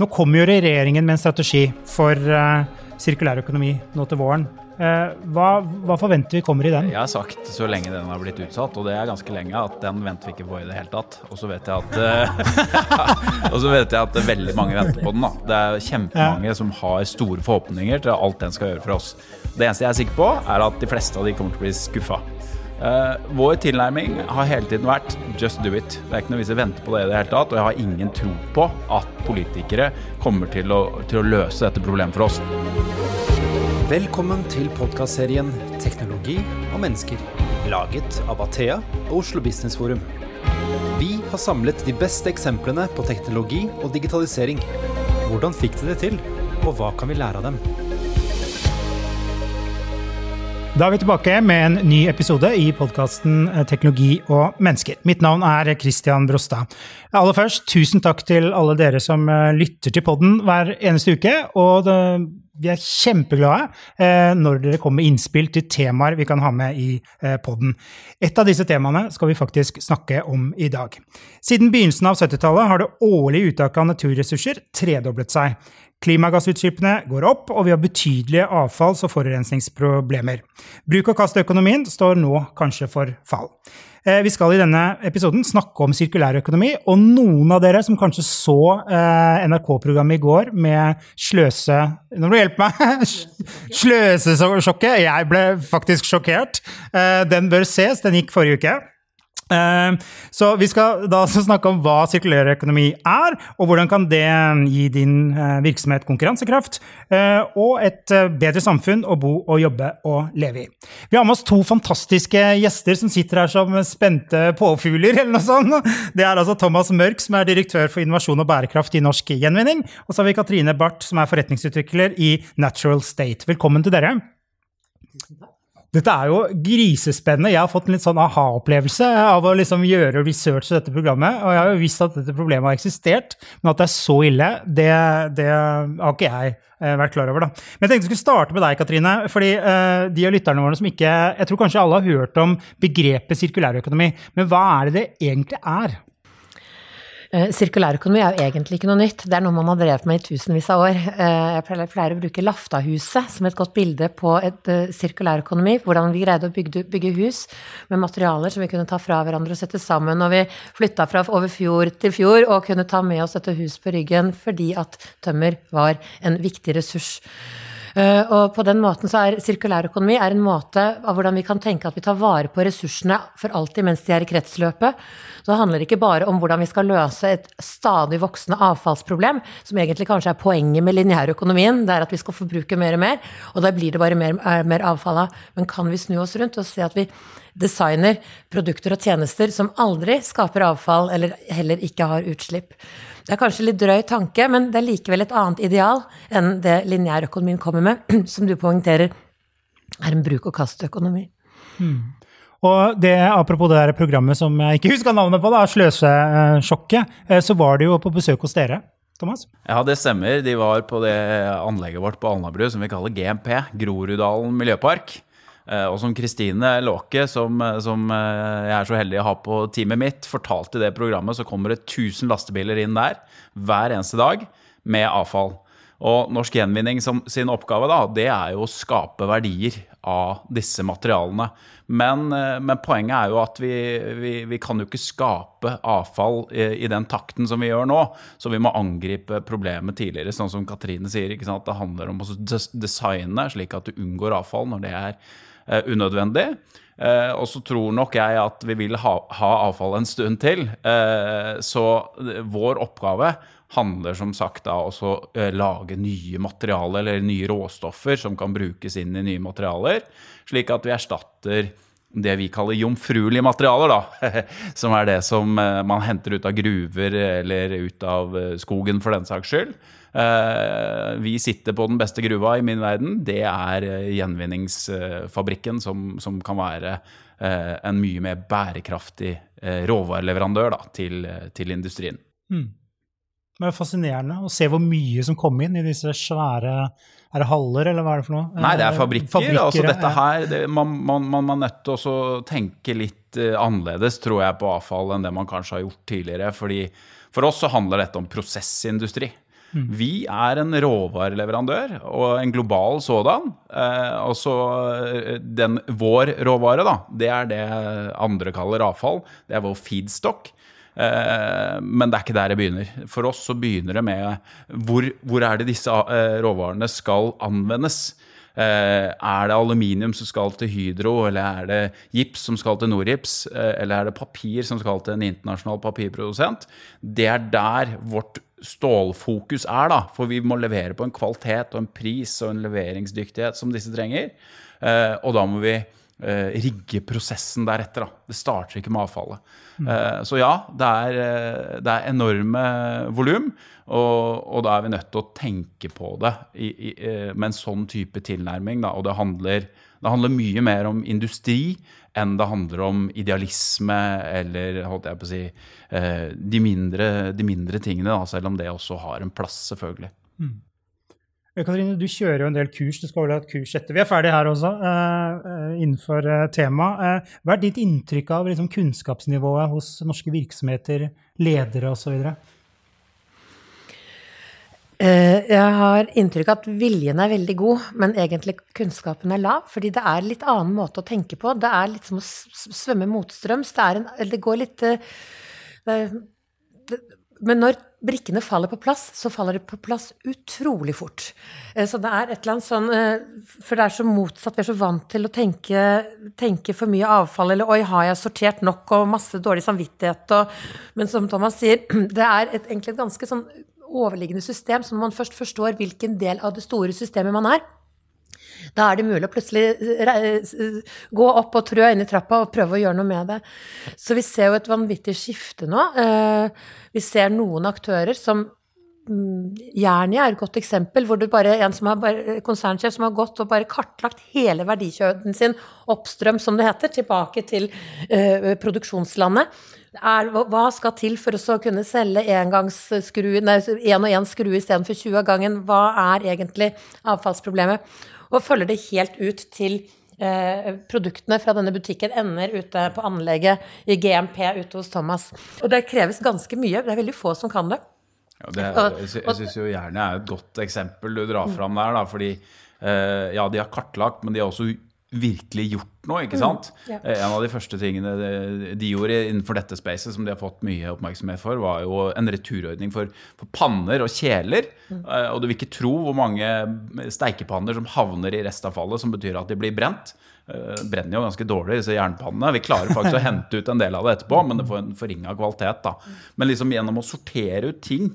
Nå kommer jo regjeringen med en strategi for uh, sirkulær økonomi nå til våren. Uh, hva, hva, forventer vi kommer i den? Jeg har sagt så lenge den har blitt utsatt, og det er ganske lenge, at den venter vi ikke på i det hele tatt. Og så vet jeg at, uh, vet jeg at veldig mange venter på den. da. Det er kjempemange ja. som har store forhåpninger til alt den skal gjøre for oss. Det eneste jeg er sikker på, er at de fleste av de kommer til å bli skuffa. Uh, vår tilnærming har hele tiden vært 'just do it'. Det er ikke noe vits i å vente på det i det hele tatt. Og jeg har ingen tro på at politikere kommer til å, til å løse dette problemet for oss. Velkommen til podkastserien 'Teknologi og mennesker', laget av Athea og Oslo Business Forum. Vi har samlet de beste eksemplene på teknologi og digitalisering. Hvordan fikk de det til, og hva kan vi lære av dem? Da er vi tilbake med en ny episode i podkasten eh, Teknologi og mennesker. Mitt navn er Christian Brostad. Aller først, tusen takk til alle dere som eh, lytter til podden hver eneste uke. Og det, vi er kjempeglade eh, når dere kommer med innspill til temaer vi kan ha med i podden. Et av disse temaene skal vi faktisk snakke om i dag. Siden begynnelsen av 70-tallet har det årlige uttaket av naturressurser tredoblet seg. Klimagassutslippene går opp, og vi har betydelige avfalls- og forurensningsproblemer. Bruk-og-kast-økonomien står nå kanskje for fall. Eh, vi skal i denne episoden snakke om sirkulærøkonomi, og noen av dere som kanskje så eh, NRK-programmet i går med sløse... Nå må du hjelpe meg! Sløsesjokket. Jeg ble faktisk sjokkert. Eh, den bør ses. Den gikk forrige uke. Eh, så vi skal da snakke om hva sirkulær økonomi er, og hvordan kan det gi din eh, virksomhet konkurransekraft eh, og et bedre samfunn å bo og jobbe og leve i. Vi har med oss to fantastiske gjester som sitter her som spente påfugler, eller noe sånt. Det er altså Thomas Mørk, som er direktør for innovasjon og bærekraft i Norsk Gjenvinning, og så har vi Katrine Barth, som er forretningsutvikler i Natural State. Velkommen til dere. Tusen takk. Dette er jo grisespennende. Jeg har fått en litt sånn aha-opplevelse av å liksom gjøre research i dette programmet. Og jeg har jo visst at dette problemet har eksistert, men at det er så ille, det, det har ikke jeg eh, vært klar over. da. Men jeg tenkte jeg skulle starte med deg, Katrine. fordi uh, de av lytterne våre som ikke Jeg tror kanskje alle har hørt om begrepet sirkulærøkonomi. Men hva er det det egentlig er? Eh, sirkulærøkonomi er jo egentlig ikke noe nytt. Det er noe man har drevet med i tusenvis av år. Eh, jeg pleier å bruke Laftahuset som et godt bilde på et eh, sirkulærøkonomi. Hvordan vi greide å bygge, hus med materialer som vi kunne ta fra hverandre og sette sammen. Og vi flytta fra over fjord til fjord og kunne ta med oss dette huset på ryggen fordi at tømmer var en viktig ressurs. Eh, og på den måten så er sirkulærøkonomi en måte av hvordan vi kan tenke at vi tar vare på ressursene for alltid mens de er i kretsløpet. Så det handler ikke bare om hvordan vi skal løse et stadig voksende avfallsproblem, som egentlig kanskje er poenget med lineærøkonomien, det er at vi skal forbruke mer og mer, og da blir det bare mer, mer avfall av. Men kan vi snu oss rundt og se at vi designer produkter og tjenester som aldri skaper avfall, eller heller ikke har utslipp? Det er kanskje litt drøy tanke, men det er likevel et annet ideal enn det lineærøkonomien kommer med, som du poengterer er en bruk-og-kast-økonomi. Hmm. Og det, Apropos det der programmet som jeg ikke husker navnet på, da, Sløsesjokket, eh, så var det jo på besøk hos dere. Thomas? Ja, det stemmer. De var på det anlegget vårt på Alnabru som vi kaller GMP, Groruddalen miljøpark. Eh, og som Kristine Låke, som, eh, som, eh, jeg er så heldig å ha på teamet mitt, fortalte i det programmet, så kommer det 1000 lastebiler inn der hver eneste dag med avfall. Og Norsk Gjenvinning som, sin oppgave da, det er jo å skape verdier av disse materialene. Men, men poenget er jo at vi, vi, vi, kan jo ikke skape avfall i, i, den takten som vi gjør nå. Så vi må angripe problemet tidligere, sånn som Katrine sier. Det handler om å designe slik at du unngår avfall når det er unødvendig. Eh, og så tror nok jeg at vi vil ha, ha avfall en stund til. Eh, så vår oppgave handler som sagt da også lage nye materialer eller nye råstoffer som kan brukes inn i nye materialer, slik at vi erstatter det vi kaller jomfruelige materialer, da. Som er det som man henter ut av gruver eller ut av skogen, for den saks skyld. Eh, vi sitter på den beste gruva i min verden. Det er eh, gjenvinningsfabrikken, som, som kan være eh, en mye mer bærekraftig råvareleverandør da, til, til, industrien. Mm. Det er fascinerende å se hvor mye som kom inn i disse svære er det haller, eller hva er det for noe? Nei, det er fabrikker. fabrikker altså dette her, det, man, man, man, er nødt til å tenke litt annerledes, tror jeg, på avfall enn det man kanskje har gjort tidligere. fordi For oss så handler dette om prosessindustri. Vi er en råvareleverandør, og en global sådan. Eh, altså den, vår råvare, da, det er det andre kaller avfall. Det er vår feedstock. Eh, men det er ikke der det begynner. For oss så begynner det med hvor, hvor er det disse eh, råvarene skal anvendes. Eh, er det aluminium som skal til Hydro, eller er det gips som skal til Norgips, eller er det papir som skal til en internasjonal papirprodusent? Det er der vårt stålfokus er, da. For vi må levere på en kvalitet og en pris og en leveringsdyktighet som disse trenger. Og da må vi rigge prosessen deretter. Da. Det starter ikke med avfallet. Mm. Eh, så ja, det er, eh, det er enorme volum, og, og, da er vi nødt til å tenke på det i, i, eh, med en sånn type tilnærming. Da. Og det handler, det handler, mye mer om industri enn det handler om idealisme eller holdt jeg på å si, de, mindre, de mindre tingene, da, selv om det også har en plass, selvfølgelig. Mm. Katrine, du kjører jo en del kurs. Du skal vel ha et kurs etter vi er ferdige her også, uh, innenfor uh, temaet. Hva er ditt inntrykk av liksom, kunnskapsnivået hos norske virksomheter, ledere osv.? Jeg har inntrykk av at viljen er veldig god, men egentlig kunnskapen er lav. Fordi det er en litt annen måte å tenke på. Det er litt som å svømme motstrøms. Det, det går litt det, Men når brikkene faller på plass, så faller de på plass utrolig fort. Eh, så det er et eller annet sånn eh, For det er så motsatt. Vi er så vant til å tenke, tenke for mye avfall, eller 'oi, har jeg sortert nok', og masse dårlig samvittighet og Men som Thomas sier, det er et, egentlig et ganske sånn overliggende system, så når man først forstår hvilken del av det store systemet man er, da er det mulig å plutselig gå opp og trø inn i trappa og prøve å gjøre noe med det. Så vi ser jo et vanvittig skifte nå. Eh, vi ser noen aktører som mm, Jernia er et godt eksempel, hvor det bare en som har bare, konsernsjef som har gått og bare kartlagt hele verdikjøden sin oppstrøm, som det heter, tilbake til uh, produksjonslandet. Er, hva skal til for å kunne selge én og én skru istedenfor 20 av gangen? Hva er egentlig avfallsproblemet? Og følger det helt ut til eh, produktene fra denne butikken ender ute på anlegget i GMP ute hos Thomas. Og det kreves ganske mye. Det er veldig få som kan det. Ja, det er, jeg syns jo gjerne er et godt eksempel du drar fram der, da, fordi eh, ja, de har kartlagt, men de har også virkelig gjort noe. ikke mm, sant? Mm, ja. En av de første tingene de gjorde innenfor dette spacet, som de har fått mye oppmerksomhet for, var jo en returordning for, for panner og kjeler. Mm. Eh, og du vil ikke tro hvor mange steikepanner som havner i restavfallet, som betyr at de blir brent. Brenner jo ganske dårlig, disse jernpannene. Vi klarer faktisk å hente ut en del av det etterpå, men det får en forringa kvalitet. da. Men liksom gjennom å sortere ut ting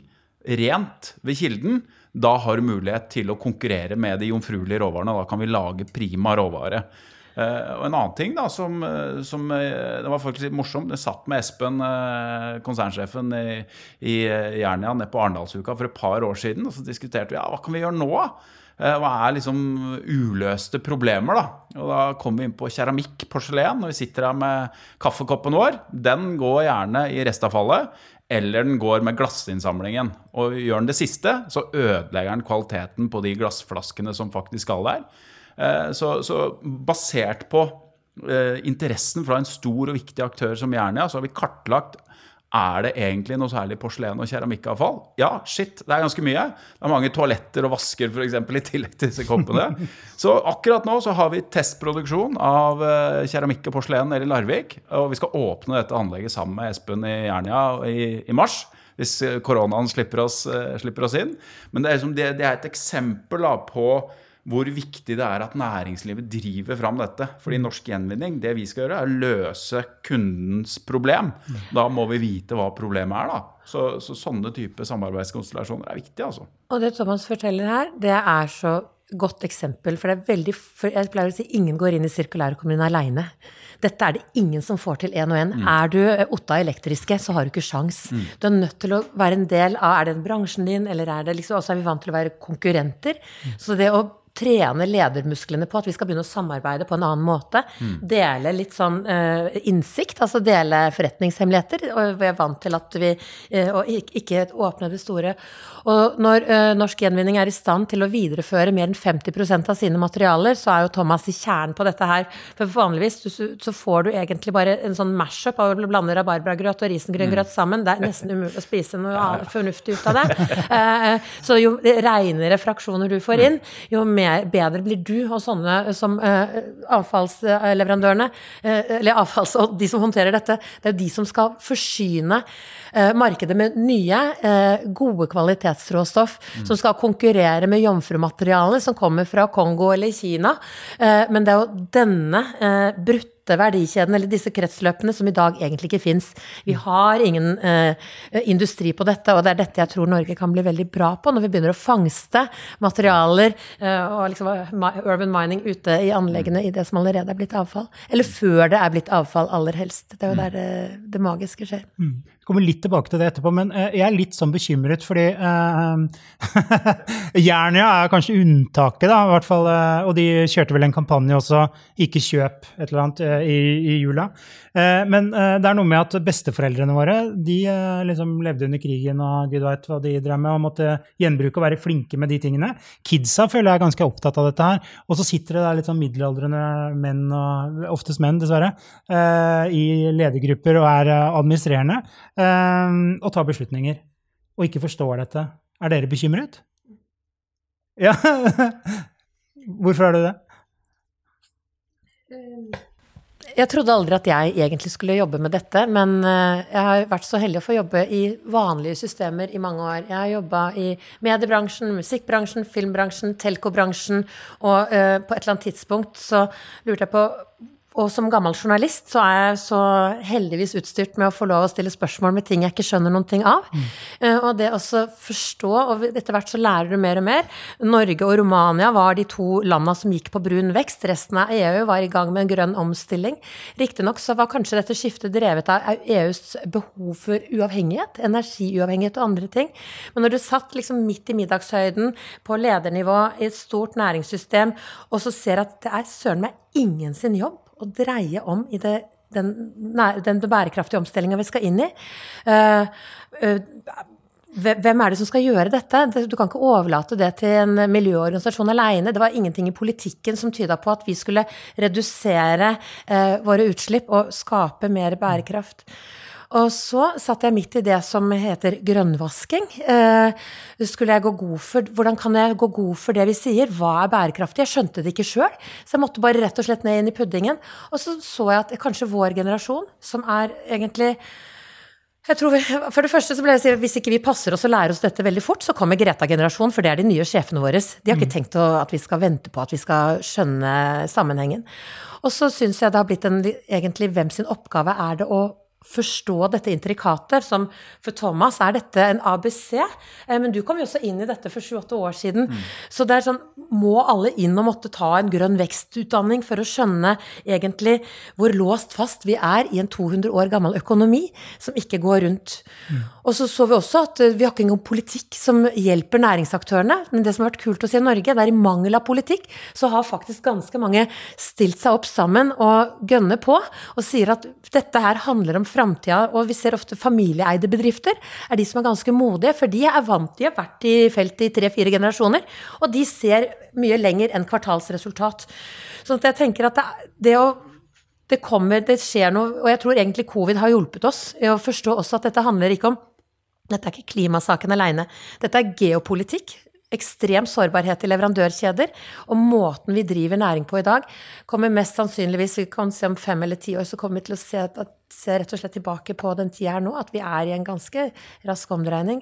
rent ved kilden, da har du mulighet til å konkurrere med de jomfruelige råvarene. Da kan vi lage prima råvare. Uh, og en annen ting da, som, eh, som uh, det var faktisk litt morsomt Jeg satt med Espen, konsernsjefen i, i Jernia, nede på Arendalsuka for et par år siden. Og så diskuterte vi ja, hva kan vi gjøre nå. Hva er liksom uløste problemer, da? Og da kom vi inn på keramikk, porselen. Og vi sitter her med kaffekoppen vår, den går gjerne i restavfallet eller den går med glassinnsamlingen. Og gjør den det siste, så ødelegger den kvaliteten på de glassflaskene som faktisk skal der. Eh, så, så basert på eh, interessen fra en stor og viktig aktør som Jernia, så har vi kartlagt er det egentlig noe særlig porselen- og keramikkavfall? Ja, shit, det er ganske mye. Det er mange toaletter og vasker for eksempel, i tillegg til disse koppene. Så akkurat nå så har vi testproduksjon av eh, keramikk og porselen nede i Larvik. Og vi skal åpne dette anlegget sammen med Espen i Jernia i, i mars. Hvis eh, koronaen slipper oss, eh, slipper oss inn. Men det er, liksom, det, det er et eksempel da, på hvor viktig det er at næringslivet driver fram dette. Fordi norsk gjenvinning, det vi skal gjøre, er å løse kundens problem. Da må vi vite hva problemet er, da. Så, så sånne type samarbeidskonstellasjoner er viktige, altså. Og det Thomas forteller her, det er så godt eksempel. For det er veldig Jeg pleier å si ingen går inn i sirkulærøkonomien aleine. Dette er det ingen som får til én og én. Mm. Er du Otta Elektriske, så har du ikke sjans. Mm. Du er nødt til å være en del av Er det bransjen din, eller er det liksom Også er vi vant til å være konkurrenter. Mm. Så det å trene ledermusklene på at vi skal begynne å samarbeide på en annen måte. Dele litt sånn uh, innsikt, altså dele forretningshemmeligheter. Og vi er vant til at vi uh, Og ikke åpne det store. Og når uh, Norsk Gjenvinning er i stand til å videreføre mer enn 50% av sine materialer, så er jo Thomas i kjernen på dette her. For vanligvis du, så får du egentlig bare en sånn mash-up av å blande rabarbragrøt og risengrøngrøt sammen. Det er nesten umulig å spise noe annet fornuftig ut av det. Så jo reinere fraksjoner du får inn, jo mer, bedre blir du og sånne som uh, avfallsleverandørene, uh, eller avfalls, og de som håndterer dette, det er jo de som skal forsyne uh, markedet med nye, gode kvalitetsråstoff som skal konkurrere med jomfrumateriale som kommer fra Kongo eller Kina. Men det er jo denne eh, brutte verdikjeden, eller disse kretsløpene, som i dag egentlig ikke fins. Vi har ingen eh, industri på dette, og det er dette jeg tror Norge kan bli veldig bra på, når vi begynner å fangste materialer eh, og liksom urban mining ute i anleggene i det som allerede er blitt avfall. Eller før det er blitt avfall, aller helst. Det er jo der det, det magiske skjer. Vi kommer litt tilbake til det etterpå, men eh, jeg er litt sånn bekymret, fordi uh, Jernia er kanskje unntaket, da, i hvert fall. eh, og de kjørte vel en kampanje også, 'ikke kjøp' et eller annet, i, i jula. Eh, men eh, det er noe med at besteforeldrene våre de eh, liksom levde under krigen og gud veit hva de drev med, og måtte gjenbruke og være flinke med de tingene. Kidsa føler jeg er ganske opptatt av dette her. Og så sitter det der litt sånn middelaldrende menn, oftest menn dessverre, i ledergrupper og er administrerende, og tar beslutninger. Og ikke forstår dette. Er dere bekymret? Ja. Hvorfor er du det? Jeg trodde aldri at jeg egentlig skulle jobbe med dette, men eh, jeg har vært så heldig å få jobbe i vanlige systemer i mange år. Jeg har jobba i mediebransjen, musikkbransjen, filmbransjen, telkobransjen, og eh, på et eller annet tidspunkt så lurte jeg på og som gammel journalist så er jeg så heldigvis utstyrt med å få lov å stille spørsmål med ting jeg ikke skjønner noen ting av. Mm. Og det å forstå, og etter hvert så lærer du mer og mer. Norge og Romania var de to landa som gikk på brun vekst. Resten av EU var i gang med en grønn omstilling. Riktignok så var kanskje dette skiftet drevet av EUs behov for uavhengighet, energiuavhengighet og andre ting. Men når du satt liksom midt i middagshøyden på ledernivå i et stort næringssystem, og så ser at det er søren meg ingen sin jobb å dreie om i det, den, den bærekraftige omstillinga vi skal inn i. Eh, eh, Hvem er det som skal gjøre dette? Du kan ikke overlate det til en miljøorganisasjon aleine. Det var ingenting i politikken som tyda på at vi skulle redusere eh, våre utslipp og skape mer bærekraft. Og så satt jeg midt i det som heter grønnvasking. Eh, skulle jeg gå god for, hvordan kan jeg gå god for det vi sier? Hva er bærekraftig? Jeg skjønte det ikke sjøl, så jeg måtte bare rett og slett ned inn i puddingen. Og så så jeg at kanskje vår generasjon, som er egentlig jeg tror vi, for det første så ble jeg si, Hvis ikke vi passer oss og lærer oss dette veldig fort, så kommer Greta-generasjonen, for det er de nye sjefene våre. De har ikke tenkt å, at vi skal vente på at vi skal skjønne sammenhengen. Og så syns jeg det har blitt en egentlig hvem sin oppgave er det å forstå dette intrikate, som for Thomas er dette en ABC, eh, men du kom jo også inn i dette for sju-åtte år siden. Så det er sånn, må alle inn og måtte ta en grønn vekstutdanning for å skjønne egentlig hvor låst fast vi er i en 200 år gammel økonomi som ikke går rundt. Og så så vi også at eh, vi har ikke engang politikk som hjelper næringsaktørene, men det som har vært kult å se i Norge, det er i mangel av politikk, så har faktisk ganske mange stilt seg opp sammen og gønner på og sier at dette her handler om framtida, og vi ser ofte familieeide bedrifter er de som er ganske modige, for de er vant, de har vært i feltet i tre-fire generasjoner, og de ser mye lenger enn kvartalsresultat. Så jeg tenker at det, det å det kommer, det skjer noe, og jeg tror egentlig covid har hjulpet oss i å forstå også at dette handler ikke om Dette er ikke klimasaken aleine. Dette er geopolitikk. Ekstrem sårbarhet i leverandørkjeder. Og måten vi driver næring på i dag, kommer mest sannsynligvis Vi kan se om fem eller ti år, så kommer vi til å se, at, se rett og slett tilbake på den tida her nå, at vi er i en ganske rask omdreining.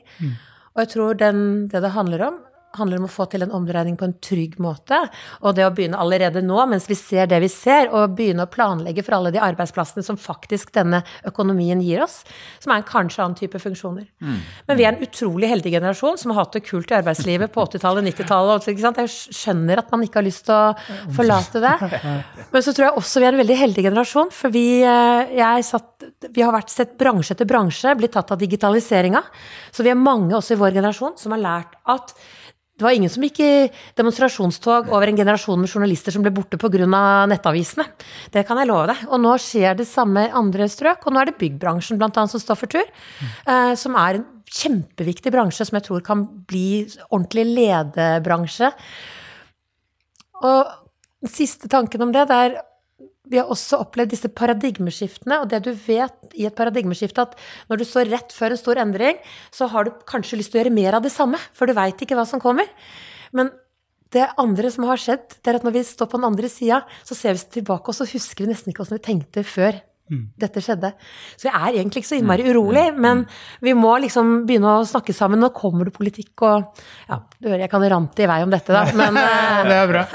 Og jeg tror den, det det handler om, handler om å få til en omdreining på en trygg måte. Og det å begynne allerede nå, mens vi ser det vi ser, og begynne å planlegge for alle de arbeidsplassene som faktisk denne økonomien gir oss, som er en kanskje annen type funksjoner. Men vi er en utrolig heldig generasjon som har hatt det kult i arbeidslivet på 80-tallet, 90-tallet. ikke? Jeg skjønner at man ikke har lyst til å forlate det. Men så tror jeg også vi er en veldig heldig generasjon, for vi, eh, jeg satt, vi har vært sett bransje etter bransje blitt tatt av digitaliseringa. Så vi er mange også i vår generasjon som har lært at det var ingen som gikk i demonstrasjonstog over en generasjon med journalister som ble borte pga. nettavisene. Det kan jeg love deg. Og nå skjer det samme i andre strøk. Og nå er det byggbransjen blant annet som står for tur. Eh, som er en kjempeviktig bransje som jeg tror kan bli ordentlig ledebransje. Og den siste tanken om det, det er vi har også opplevd disse paradigmeskiftene, og det du vet i et paradigmeskifte, at når du står rett før en stor endring, så har du kanskje lyst til å gjøre mer av det samme, for du veit ikke hva som kommer. Men det andre som har skjedd, det er at når vi står på den andre sida, så ser vi tilbake, og så husker vi nesten ikke åssen vi tenkte før mm. dette skjedde. Så jeg er egentlig ikke så innmari mm. urolig, mm. men vi må liksom begynne å snakke sammen. Nå kommer det politikk og Ja, du hører jeg kan rante i vei om dette, da, men Det er bra.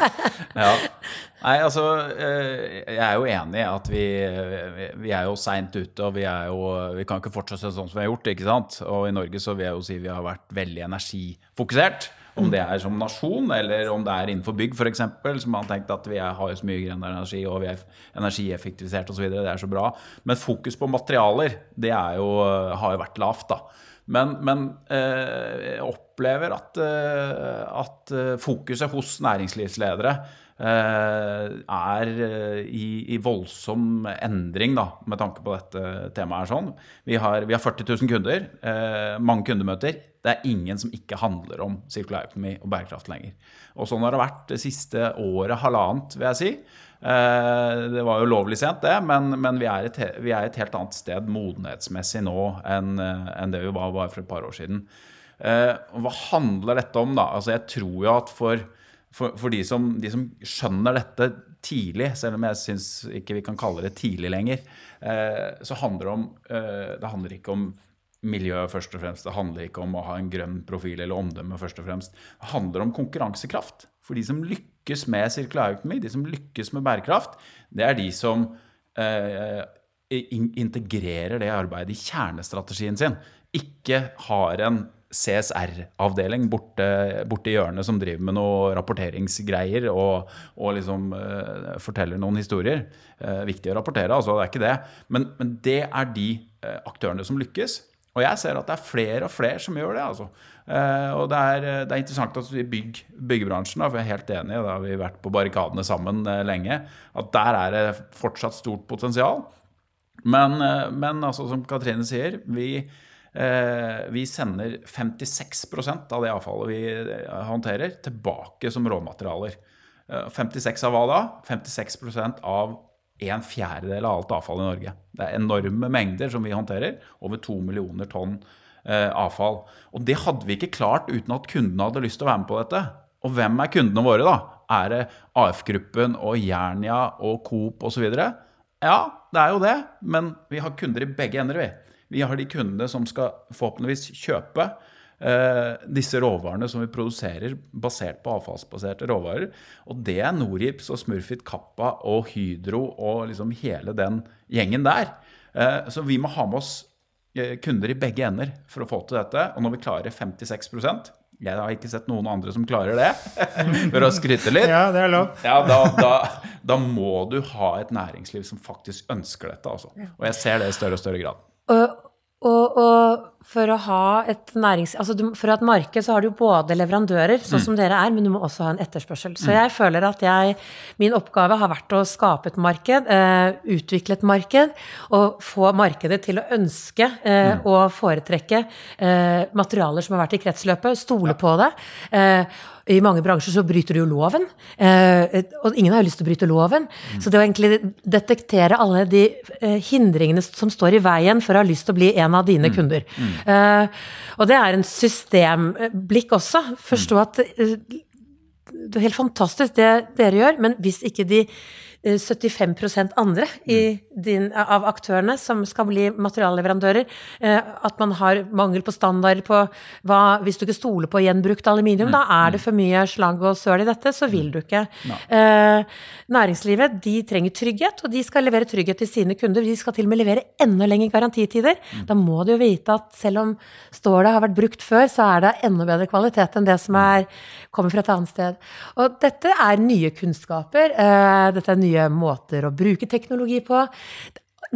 ja. Nei, altså eh, Jeg er jo enig i at vi, vi er jo seint ute, og vi jo Vi kan ikke fortsette sånn som vi har gjort, ikke sant? Og i Norge så vil jeg jo si vi har vært veldig energifokusert. Om det er som nasjon, eller om det er innenfor bygg f.eks., som har tenkt at vi er, har så mye grønn energi og vi er energieffektivisert osv. Det er så bra. Men fokus på materialer, det jo, har jo vært lavt, da. Men, men eh, jeg opplever at, eh, at fokuset hos næringslivsledere Eh, er eh, i, i, voldsom endring da, med tanke på dette temaet. er sånn. Vi har, vi har 40 000 kunder, eh, mange kundemøter. Det er ingen som ikke handler om sirkulærøkonomi og bærekraft lenger. Og sånn har det vært det siste året, halvannet, vil jeg si. Det var jo lovlig sent, det, men, men vi, er et, vi, er et, helt annet sted modenhetsmessig nå enn, enn det vi var var for et par år siden. Hva handler dette om, da? Altså, jeg tror jo at for for, for de, som, de, som, skjønner dette tidlig, selv om jeg syns ikke vi kan kalle det tidlig lenger, eh, så handler det om eh, Det handler ikke om miljø først og fremst. Det handler ikke om å ha en grønn profil eller omdømme først og fremst. Det handler om konkurransekraft. For de som lykkes med sirkulærøkonomi, de som lykkes med bærekraft, det er de som eh, integrerer det arbeidet i kjernestrategien sin. Ikke har en CSR-avdeling borte, borte, i hjørnet som driver med noe rapporteringsgreier og, og liksom uh, forteller noen historier. Uh, viktig å rapportere, altså, det er ikke det. Men, men det er de uh, aktørene som lykkes. Og jeg ser at det er flere og flere som gjør det. altså. og det er, det er, interessant at i bygg, byggebransjen, for jeg er helt enig, da har vi vært på barrikadene sammen lenge, at der er det fortsatt stort potensial. Men, men altså, som Katrine sier, vi vi sender 56% av det avfallet vi eh, håndterer, tilbake som råmaterialer. 56 eh, av hva da? 56% av en fjerdedel av alt avfall i Norge. Det er enorme mengder som vi håndterer. Over to millioner tonn avfall. Og det hadde vi ikke klart uten at kundene hadde lyst til å være med på dette. Og hvem er kundene våre, da? Er det AF-gruppen og Jernia og Coop osv.? Ja, det er jo det, men vi har kunder i begge ender, vi. Vi har de kundene som skal forhåpentligvis kjøpe eh, disse råvarene som vi produserer basert på avfallsbaserte råvarer. Og det er Norgips og Smurfit Kappa og Hydro og liksom hele den gjengen der. Eh, så vi må ha med oss eh, kunder i begge ender for å få til dette. Og når vi klarer 56% jeg har ikke sett noen andre som klarer det, for å skryte litt. Ja, det er lov. Ja, da, da, da, må du ha et næringsliv som faktisk ønsker dette. Altså. Og jeg ser det i større og større grad. Og, og, og, for å ha et nærings... Altså du, for å ha et marked så har du jo både leverandører, sånn mm. som dere er, men du må også ha en etterspørsel. Så mm. jeg føler at jeg Min oppgave har vært å skape et marked, eh, utvikle et marked, og få markedet til å ønske eh, mm. og foretrekke eh, materialer som har vært i kretsløpet, stole ja. på det. I mange bransjer så bryter du jo loven, og ingen har jo lyst til å bryte loven. Mm. Så det å egentlig detektere alle de hindringene som står i veien for å ha lyst til å bli en av dine mm. kunder, Mm. Uh, og det er en systemblikk også. Forstå at uh, det er helt fantastisk det dere gjør, men hvis ikke de 75 eh, andre mm. din, av aktørene som skal bli materialleverandører. Eh, at man har mangel på standard på hva Hvis du ikke stoler på gjenbrukt aluminium, mm. da er det mm. for mye slag og søl i dette, så vil du ikke. Eh, næringslivet de trenger trygghet, og de skal levere trygghet til sine kunder. De skal til og med levere enda lengre garantitider. Da må du jo vite at selv om stålet har vært brukt før, så er det enda bedre kvalitet enn det som er, kommer fra et annet sted. Og dette er nye kunnskaper. Dette er nye nye måter å bruke teknologi på.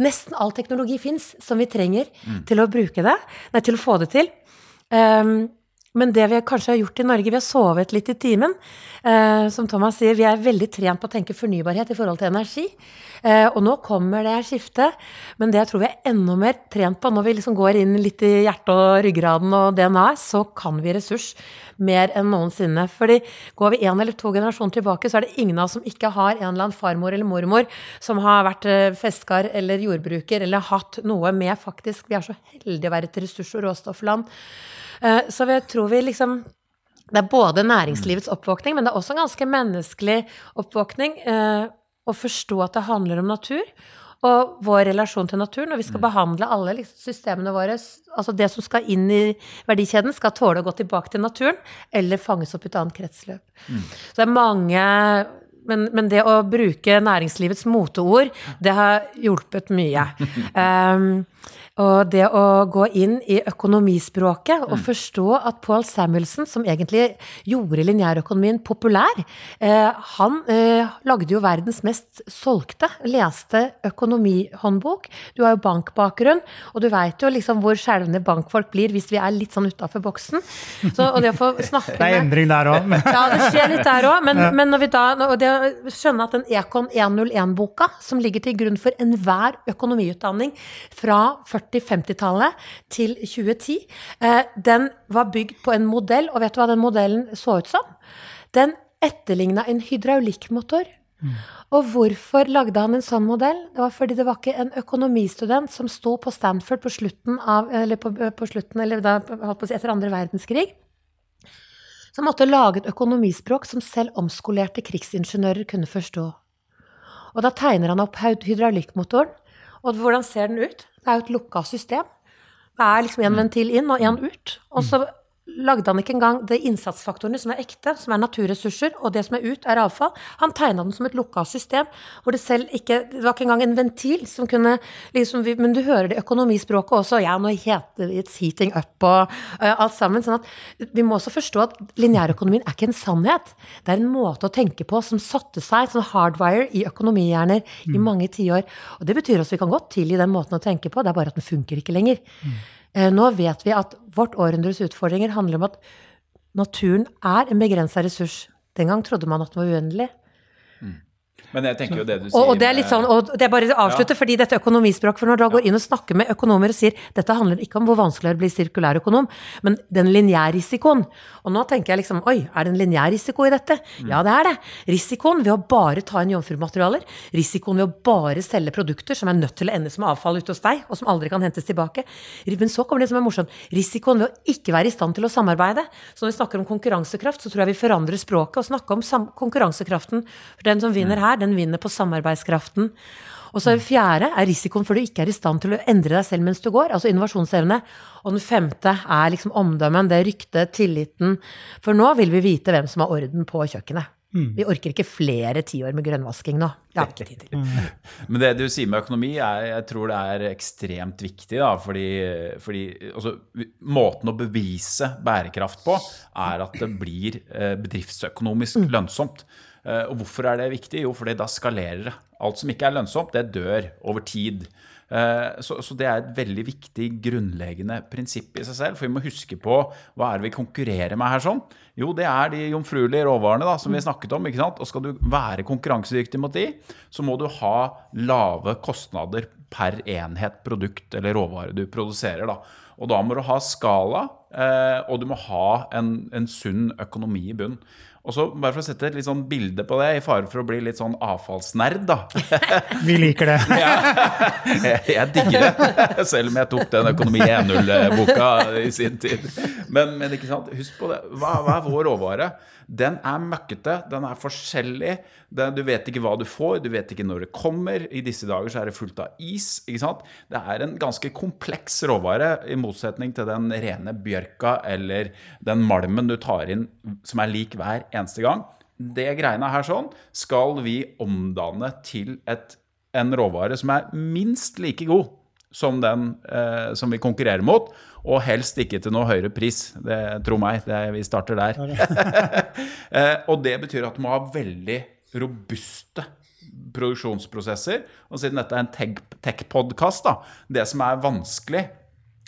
Nesten all teknologi fins som vi trenger mm. til å bruke det, nei, til å få det til. Um, Men det vi kanskje har gjort i Norge, vi har sovet litt i timen. Eh, som Thomas sier, vi er veldig trent på å tenke fornybarhet i forhold til energi. Eh, og nå kommer det skiftet. Men det jeg tror vi er enda mer trent på, når vi liksom går inn litt i hjertet og ryggraden og DNA-et, så kan vi ressurs mer enn noensinne. Fordi går vi én eller to generasjoner tilbake, så er det ingen av oss som ikke har en eller annen farmor eller mormor som har vært eh, festkar eller jordbruker eller hatt noe med faktisk Vi er så heldige å være et ressurs- og råstoffland. Eh, så jeg tror vi liksom Det er både næringslivets oppvåkning, men det er også en ganske menneskelig oppvåkning. Eh, å forstå at det handler om natur. Og vår relasjon til naturen, og vi skal behandle alle liksom systemene våre Altså det som skal inn i verdikjeden, skal tåle å gå tilbake til naturen, eller fanges opp i et annet kretsløp. Mm. Så det er mange men, men, det å bruke næringslivets moteord, det har hjulpet mye. Um, Og det å gå inn i økonomispråket og mm. forstå at Paul Samuelson, som egentlig gjorde lineærøkonomien populær, eh, han eh, lagde jo verdens mest solgte, leste økonomihåndbok. Du har jo bankbakgrunn, og du veit jo liksom hvor skjelvne bankfolk blir hvis vi er litt sånn utafor boksen. Så, og det å få snakke med Det er endring der òg. Ja, det skjer litt der òg. Men, men, når vi da og det skjønne at den Econ 101-boka, som ligger til grunn for enhver økonomiutdanning fra 40 40-50-tallet til 2010. Eh, den var bygd på en modell, og vet du hva den modellen så ut som? Den etterligna en hydraulikkmotor. Mm. Og hvorfor lagde han en sånn modell? Det var fordi det var ikke en økonomistudent som sto på Stanford på slutten av, eller på, på slutten, eller da, holdt på å si etter andre verdenskrig, som måtte lage et økonomispråk som selv omskolerte krigsingeniører kunne forstå. Og da tegner han opp hydraulikkmotoren. Og hvordan ser den ut? Det er jo et lukka system. Det er liksom en ventil inn og en ut. Og så lagde han ikke engang de innsatsfaktorene som er ekte, som er naturressurser, og det som er ut, er avfall. Han tegna den som et lukka system, hvor det selv ikke Det var ikke engang en ventil som kunne liksom, Men du hører det økonomispråket også. Ja, nå heter it's heating up og uh, alt sammen. sånn at vi må også forstå at lineærøkonomien er ikke en sannhet. Det er en måte å tenke på som satte seg som hardwire i økonomihjerner mm. i mange tiår. Og det betyr også vi kan godt tilgi den måten å tenke på, det er bare at den funker ikke lenger. Mm. Eh, nå vet vi at vårt århundres utfordringer handler om at naturen er en begrensa ressurs. Den gang trodde man at den var uendelig. Men jeg tenker jo det du sier Og, og det er litt sånn, og det er bare å avslutte, ja. fordi dette økonomispråk For når du da går inn og snakker med økonomer og sier dette handler ikke om hvor vanskelig det er å bli sirkulærøkonom, men den lineærrisikoen. Og nå tenker jeg liksom oi, er det en lineærrisiko i dette? Mm. Ja, det er det. Risikoen ved å bare ta inn jomfrumaterialer, risikoen ved å bare selge produkter som er nødt til å ende som avfall ute hos deg, og som aldri kan hentes tilbake. Men så kommer det som er morsomt. Risikoen ved å ikke være i stand til å samarbeide. Så når vi snakker om konkurransekraft, så tror jeg vi forandrer språket og snakker om konkurransekraften. For den som vinner mm. Her, den vinner på samarbeidskraften. Og så er det fjerde er risikoen for du ikke er i stand til å endre deg selv mens du går, altså innovasjonsevne. Og den femte er liksom omdømmen, det ryktet, tilliten. For nå vil vi vite hvem som har orden på kjøkkenet. Mm. Vi orker ikke flere tiår med grønnvasking nå. Det har ikke tid til. Mm. Men det du sier med økonomi, er, jeg tror det er ekstremt viktig. Da, fordi, fordi altså, måten å bevise bærekraft på er at det blir eh, bedriftsøkonomisk mm. lønnsomt. Eh, og hvorfor er det viktig? Jo, fordi da skalerer det. Alt som ikke er lønnsomt, det dør over tid. Eh, så, så, det er et veldig viktig grunnleggende prinsipp i seg selv. For vi må huske på hva er det vi konkurrerer med her sånn? Jo, det er de jomfruelige råvarene da, som vi snakket om. ikke sant? Og skal du være konkurransedyktig mot de, så må du ha lave kostnader per enhet produkt eller råvare du produserer. da. Og da må du ha skala, eh, og du må ha en, en sunn økonomi i bunn. Og så bare for å sette et litt sånn bilde på det, i fare for å bli litt sånn avfallsnerd, da. Vi liker det. ja, jeg, jeg, digger det, selv om jeg tok den Økonomi 1.0-boka i sin tid. Men, men, ikke sant, husk på det. Hva, hva er vår råvare? Den er møkkete, den er forskjellig. Den, du vet ikke hva du får, du vet ikke når det kommer. I disse dager så er det fullt av is. ikke sant? Det er en ganske kompleks råvare, i motsetning til den rene bjørka eller den malmen du tar inn som er lik hver eneste gang. Det greiene her sånn skal vi omdanne til et, en råvare som er minst like god som den eh, som vi konkurrerer mot, og helst ikke til noe høyere pris. Det, tro meg, det, vi starter der. eh, og det betyr at du må ha veldig robuste produksjonsprosesser. Og siden dette er en tech-podkast, det som er vanskelig,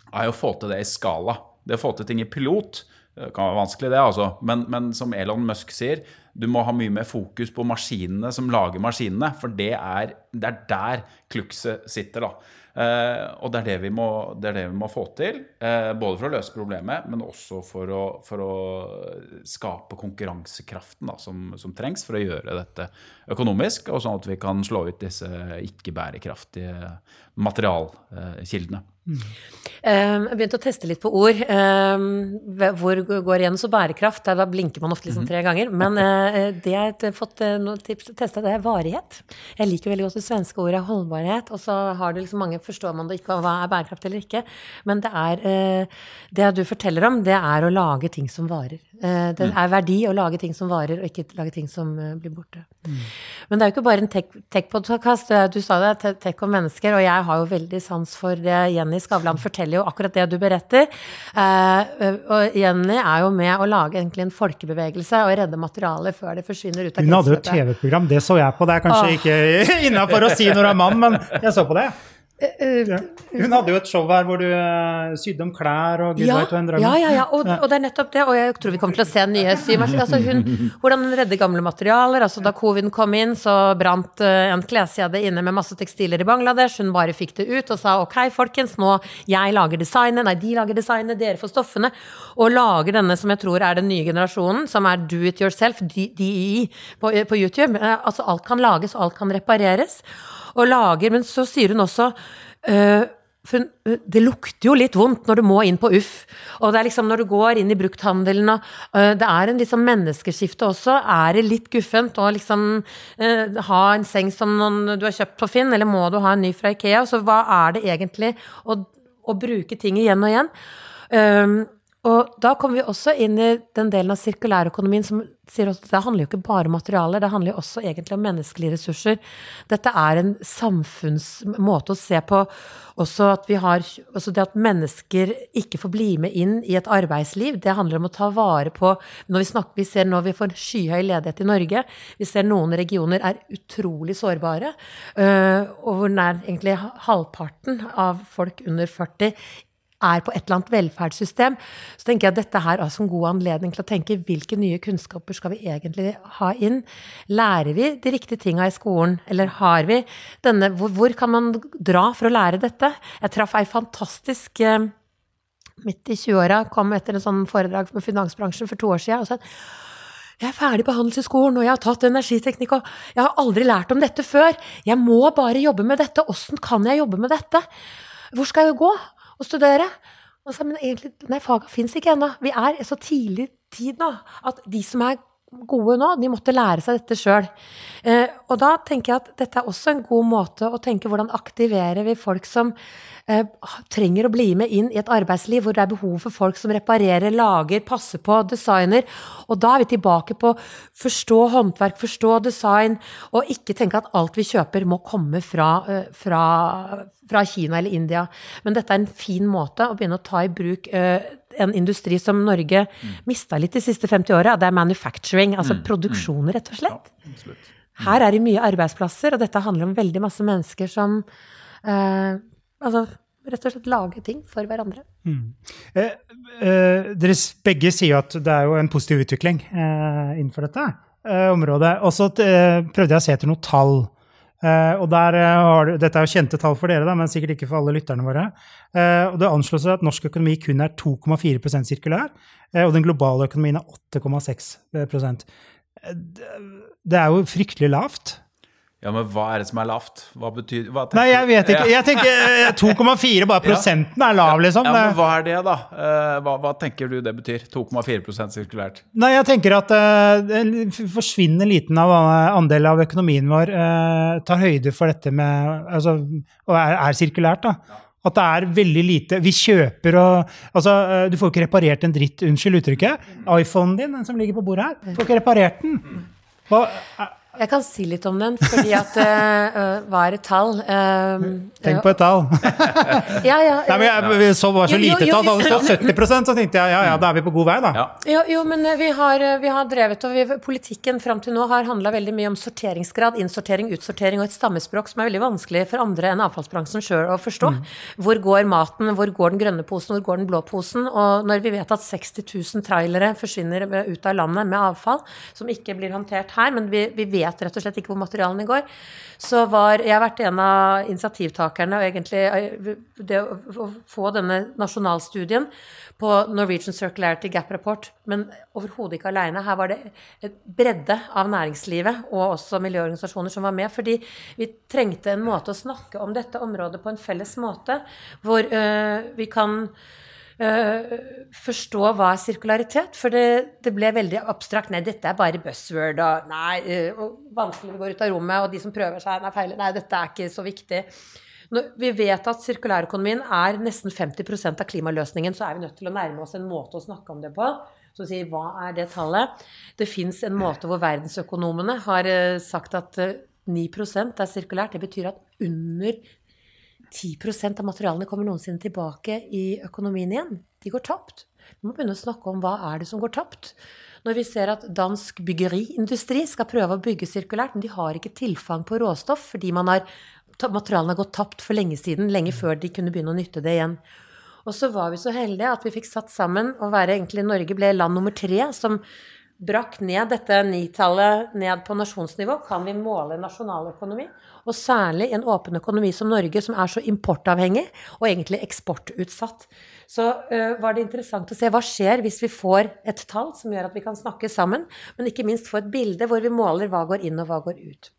er å få til det i skala. Det å få til ting i pilot Det kan være vanskelig, det, altså. Men, men som Elon Musk sier, du må ha mye mer fokus på maskinene som lager maskinene. For det er, det er der klukset sitter, da. Eh, og det er det, vi må, det det vi må få til. Eh, både for å løse problemet, men også for å, for å skape konkurransekraften da, som, som, trengs for å gjøre dette økonomisk, og sånn at vi kan slå ut disse ikke-bærekraftige materialkildene. Mm. Jeg begynte å teste litt på ord. Hvor går igjen så bærekraft? Da blinker man ofte liksom tre ganger. Men eh, det jeg har fått eh, noen tips testa, det er varighet. Jeg liker veldig godt det svenske ordet holdbarhet. Og så har det liksom mange forstår man det ikke hva er bærekraft eller ikke. Men det er eh, Det du forteller om, det er å lage ting som varer. Det mm. er verdi å lage ting som varer, og ikke lage ting som blir borte. Mm. Men det er jo ikke bare en tech-podkast. Du sa det, tech og mennesker, og jeg har jo veldig sans for det. Jenny Skavlan forteller jo akkurat det du beretter. Og Jenny er jo med å lage egentlig en folkebevegelse og redde materialet før det forsvinner ut av kretsløpet. Hun hadde jo TV-program, det så jeg på. Det er kanskje Åh. ikke innafor å si når du er mann, men jeg så på det. Ja. Hun hadde jo et show her hvor du sydde om klær og gud ja, veit hva Ja, ja, ja. Og, og, det er nettopp det. Og jeg tror vi kommer til å se nye symaskiner. Altså hun, hvordan hun redder gamle materialer. Altså da coviden kom inn, så brant en kleskjede inne med masse tekstiler i Bangladesh. Hun bare fikk det ut og sa ok, folkens, nå jeg lager designet, nei, de lager designet, dere får stoffene. Og lager denne som jeg tror er den nye generasjonen, som er do it yourself, DEE, på, på YouTube. Altså alt kan lages, alt kan repareres og lager Men så sier hun også uh, for det lukter jo litt vondt når du må inn på Uff. Og det er liksom når du går inn i brukthandelen og uh, Det er en liksom menneskeskifte også. Er det litt guffent å liksom uh, ha en seng som noen du har kjøpt på Finn, eller må du ha en ny fra Ikea? Så hva er det egentlig å, å bruke ting igjen og igjen? Um, og da kommer vi også inn i den delen av sirkulærøkonomien som sier at det handler jo ikke bare om materialer, det handler jo også egentlig om menneskelige ressurser. Dette er en samfunnsmåte å se på også at vi har Altså det at mennesker ikke får bli med inn i et arbeidsliv. Det handler om å ta vare på Når vi snakker, vi ser nå vi får skyhøy ledighet i Norge. Vi ser noen regioner er utrolig sårbare. Øh, og hvor nær egentlig halvparten av folk under 40 er på et eller annet velferdssystem, så tenker jeg at dette her er altså en god anledning til å tenke hvilke nye kunnskaper skal vi egentlig ha inn? Lærer vi de riktige tinga i skolen, eller har vi denne hvor, hvor, kan man dra for å lære dette? Jeg traff ei fantastisk eh, midt i 20-åra, kom etter en sånn foredrag med finansbransjen for to år siden jeg er ferdig på Handelshøyskolen, og jeg har tatt energiteknikk, og jeg har aldri lært om dette før. Jeg må bare jobbe med dette. Åssen kan jeg jobbe med dette? Hvor skal jeg gå? Å studere. Og så, men egentlig, nei, faga fins ikke ennå. Vi er så tidlig tid nå at de som er gode nå, de måtte lære seg dette sjøl. Eh, og da tenker jeg at dette er også en god måte å tenke hvordan aktiverer vi folk som eh, trenger å bli med inn i et arbeidsliv hvor det er behov for folk som reparerer, lager, passer på, designer. Og da er vi tilbake på forstå håndverk, forstå design, og ikke tenke at alt vi kjøper må komme fra, eh, fra, fra Kina eller India. Men dette er en fin måte å begynne å ta i bruk eh, en industri som Norge mm. mista litt de siste 50 åra. Det er manufacturing, altså mm. produksjon, rett og slett. Ja, Her er det mye arbeidsplasser, og dette handler om veldig masse mennesker som eh, altså, rett og slett lager ting for hverandre. Mm. Eh, eh, dere begge sier at det er jo en positiv utvikling eh, innenfor dette eh, området. Og så eh, prøvde jeg å se etter noen tall. Og der har du, Dette er jo kjente tall for dere, da, men sikkert ikke for alle lytterne våre. og Det anslås at norsk økonomi kun er 2,4% sirkulær, og den globale økonomien er 8,6% Det er jo fryktelig lavt. Ja, men hva er det som er lavt? Hva betyr hva Nei, jeg vet ikke. Jeg tenker 2,4, eh, bare prosenten er lav, liksom. Ja, men hva er det, da? Eh, hva, hva tenker du det betyr? 2,4 sirkulært? Nei, jeg tenker at uh, forsvinner forsvinnende liten av, andel av økonomien vår uh, tar høyde for dette med Altså, og er, er sirkulært, da. At det er veldig lite Vi kjøper og Altså, du får ikke reparert en dritt, unnskyld uttrykket. iPhonen din, den som ligger på bordet her, får ikke reparert den. Hva, Jeg kan si litt om den, fordi at uh, Hva er et tall? Uh, Tenk på et tall. ja, ja, Nei, men jeg, vi så bare så Jo, lite jo, tall. Hadde det stått 70 så tenkte jeg ja, ja, da er vi på god vei, da. Ja. Jo, jo, men vi har, vi har drevet, og vi, politikken fram til nå har handla veldig mye om sorteringsgrad, innsortering, utsortering og et stammespråk som er veldig vanskelig for andre enn avfallsbransjen sjøl å forstå. Hvor går maten, hvor går den grønne posen, hvor går den blå posen? Og når vi vet at 60 000 trailere forsvinner ut av landet med avfall, som ikke blir håndtert her, men vi, vi vet rett og slett ikke hvor materialene går, så var Jeg har vært en av initiativtakerne, og egentlig eh, det å få denne nasjonalstudien på Norwegian Circularity Gap Report, men overhodet ikke aleine. Her var det et bredde av næringslivet og også miljøorganisasjoner som var med, fordi vi trengte en måte å snakke om dette området på en felles måte, hvor øh, vi kan forstå hva er sirkularitet, for det, det ble veldig abstrakt. Nei, dette er bare buzzword, og nei, øh, og vanskelig vi går ut av rommet, og de som prøver seg, nei, feil, nei, dette er ikke så viktig. Når vi vet at sirkulærøkonomien er nesten 50% av klimaløsningen, så er vi nødt til å nærme oss en måte å snakke om det på. Så sier hva er det tallet? Det fins en måte hvor verdensøkonomene har eh, sagt at eh, 9% er sirkulært. Det betyr at under 10% av materialene kommer noensinne tilbake i økonomien igjen. De går tapt. Vi må begynne å snakke om hva er det som går tapt. Når vi ser at dansk byggeriindustri skal prøve å bygge sirkulært, men de har ikke tilfang på råstoff fordi har, materialene har gått tapt for lenge siden, lenge før de kunne begynne å nytte det igjen. Og så var vi så heldige at vi fikk satt sammen og være egentlig Norge ble land nummer tre som brakk ned dette nitallet ned på nasjonsnivå. Kan vi måle nasjonaløkonomi? Og særlig en åpen økonomi som Norge, som er så importavhengig og egentlig eksportutsatt. Så øh, var det interessant å se hva skjer hvis vi får et tall som gjør at vi kan snakke sammen, men ikke minst få et bilde hvor vi måler hva går inn og hva går ut.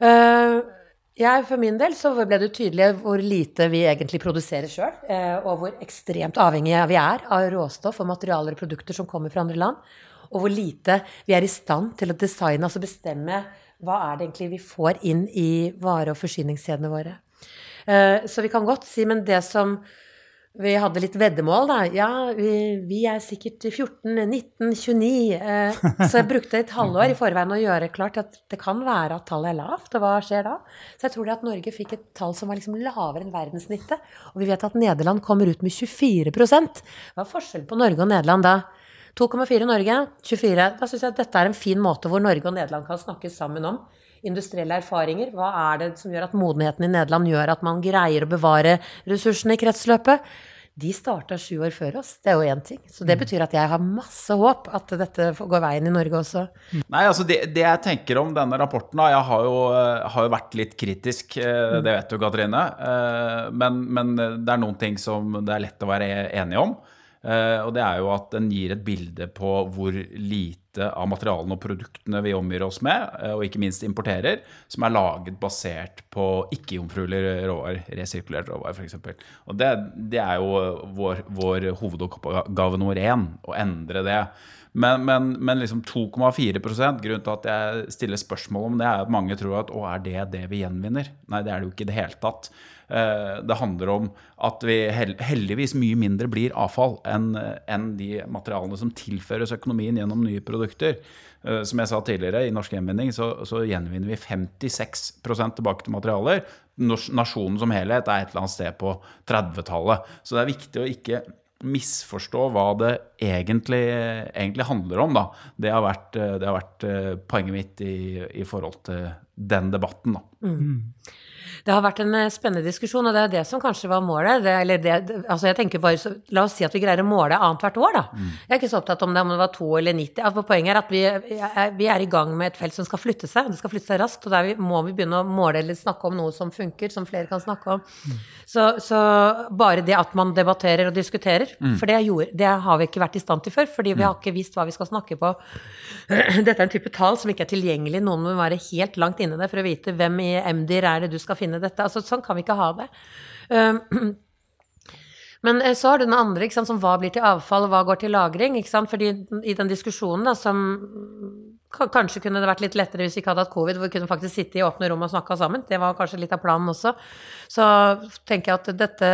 Uh, jeg, For min del så ble det tydelig hvor lite vi egentlig produserer sjøl, og hvor ekstremt avhengige vi er av råstoff og materialer og produkter som kommer fra andre land. Og hvor lite vi er i stand til å designe, altså bestemme hva er det egentlig vi får inn i vare- og forsyningskjedene våre. Så vi kan godt si, men det som vi hadde litt veddemål, da. Ja, vi, vi er sikkert 14, 19, 29. Eh, så jeg brukte et halvår i forveien å gjøre klart at det kan være at tallet er lavt. Og hva skjer da? Så jeg tror det at Norge fikk et tall som var liksom lavere enn verdenssnittet. Og vi vet at Nederland kommer ut med 24 Hva er forskjellen på Norge og Nederland da? 2,4 Norge, 24. Da syns jeg at dette er en fin måte hvor Norge og Nederland kan snakke sammen om industrielle erfaringer. Hva er det som gjør at modenheten i Nederland gjør at man greier å bevare ressursene i kretsløpet? De starta sju år før oss, det er jo én ting. Så det betyr at jeg har masse håp at dette går veien i Norge også. Nei, altså det, det jeg tenker om denne rapporten, da Jeg har jo, har jo vært litt kritisk, det vet du, Katrine. Men, men det er noen ting som det er lett å være enig om. Og det er jo at den gir et bilde på hvor lite av materialene og produktene vi omgir oss med, og ikke minst importerer, som er laget basert på ikke-jomfruelige råvarer, resirkulert råvarer f.eks. Og det, det, er jo vår, vår hovedoppgave nummer én, å endre det. Men, men, men liksom 2,4 Grunnen til at jeg stiller spørsmål om det, er at mange tror at å, er det det vi gjenvinner? Nei, det er det jo ikke i det hele tatt. Det handler om at vi heldigvis mye mindre blir avfall enn de materialene som tilføres økonomien gjennom nye produkter. Som jeg sa tidligere, i norsk gjenvinning så, så gjenvinner vi 56 tilbake til materialer. Nasjonen som helhet er et eller annet sted på 30-tallet. Så det er viktig å ikke misforstå hva det egentlig, egentlig handler om. Da. Det har vært, det har vært poenget mitt i, i, forhold til den debatten. Da. Mm. Det har vært en spennende diskusjon, og det er det som kanskje var målet. Det, eller det, altså jeg tenker bare, så, La oss si at vi greier å måle annethvert år, da. Mm. Jeg er ikke så opptatt om det om det var to eller 90. Altså, poenget er at vi, vi, er i gang med et felt som skal flytte seg, det skal flytte seg raskt. Og der må vi begynne å måle eller snakke om noe som funker, som flere kan snakke om. Mm. Så, så, bare det at man debatterer og diskuterer, mm. for det, gjorde, det, har vi ikke vært i stand til før, fordi vi har ikke visst hva vi skal snakke på. Dette er en type tall som ikke er tilgjengelig. Noen må være helt langt inne det for å vite hvem i MDIR er det du skal finne dette. Altså, sånn kan vi ikke ha det. Um, men så har du den andre, sant, som hva blir til avfall, og hva går til lagring? Fordi i den diskusjonen da, som Kanskje kunne det vært litt lettere hvis vi ikke hadde hatt covid, hvor vi kunne faktisk sitte i åpne rom og snakka sammen. Det var kanskje litt av planen også. Så tenker jeg at dette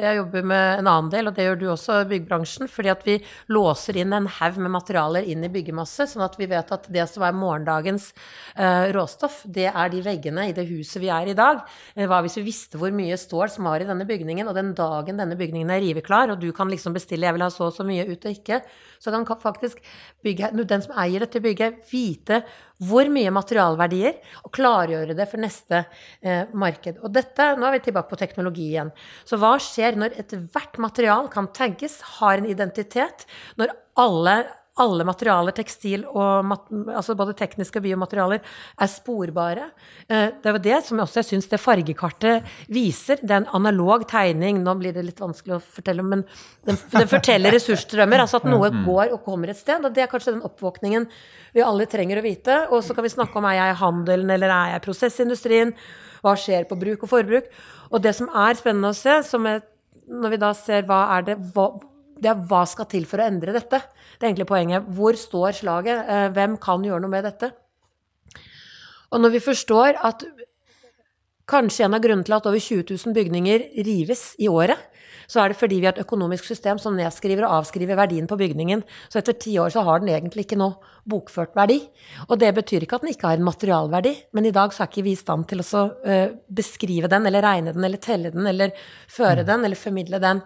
Jeg jobber med en annen del, og det gjør du også, byggbransjen. Fordi at vi låser inn en haug med materialer inn i byggemasse, sånn at vi vet at det som er morgendagens uh, råstoff, det er de veggene i det huset vi er i dag. Uh, hva hvis vi visste hvor mye stål som var i denne bygningen, og den dagen denne bygningen er riveklar, og du kan liksom bestille 'jeg vil ha så og så mye' ut og ikke, så kan faktisk bygge, den som eier dette bygget, vite hvor mye materialverdier, og klargjøre det for neste eh, marked. Og dette, nå er vi tilbake på teknologi igjen. Så hva skjer når ethvert material kan tagges, har en identitet, når alle alle materialer, tekstil og altså både tekniske og biomaterialer, er sporbare. Eh, det var det som også jeg syns det fargekartet viser. Det er en analog tegning. Nå blir det litt vanskelig å fortelle om, men den, den forteller ressursstrømmer. Altså at noe mm. går og kommer et sted. Og det er kanskje den oppvåkningen vi alle trenger å vite. Og så kan vi snakke om er jeg i handelen eller er jeg i prosessindustrien? Hva skjer på bruk og forbruk? Og det som er spennende å se, er, når vi da ser hva er det hva, det er hva skal til for å endre dette? Det er egentlig poenget. Hvor står slaget? Eh, hvem kan gjøre noe med dette? Og når vi forstår at kanskje en av grunnene til at over 20 000 bygninger rives i året, så er det fordi vi har et økonomisk system som nedskriver og avskriver verdien på bygningen. Så etter ti år så har den egentlig ikke noe bokført verdi. Og det betyr ikke at den ikke har en materialverdi, men i dag så er ikke vi i stand til å eh, beskrive den, eller regne den, eller telle den, eller føre den, eller formidle den.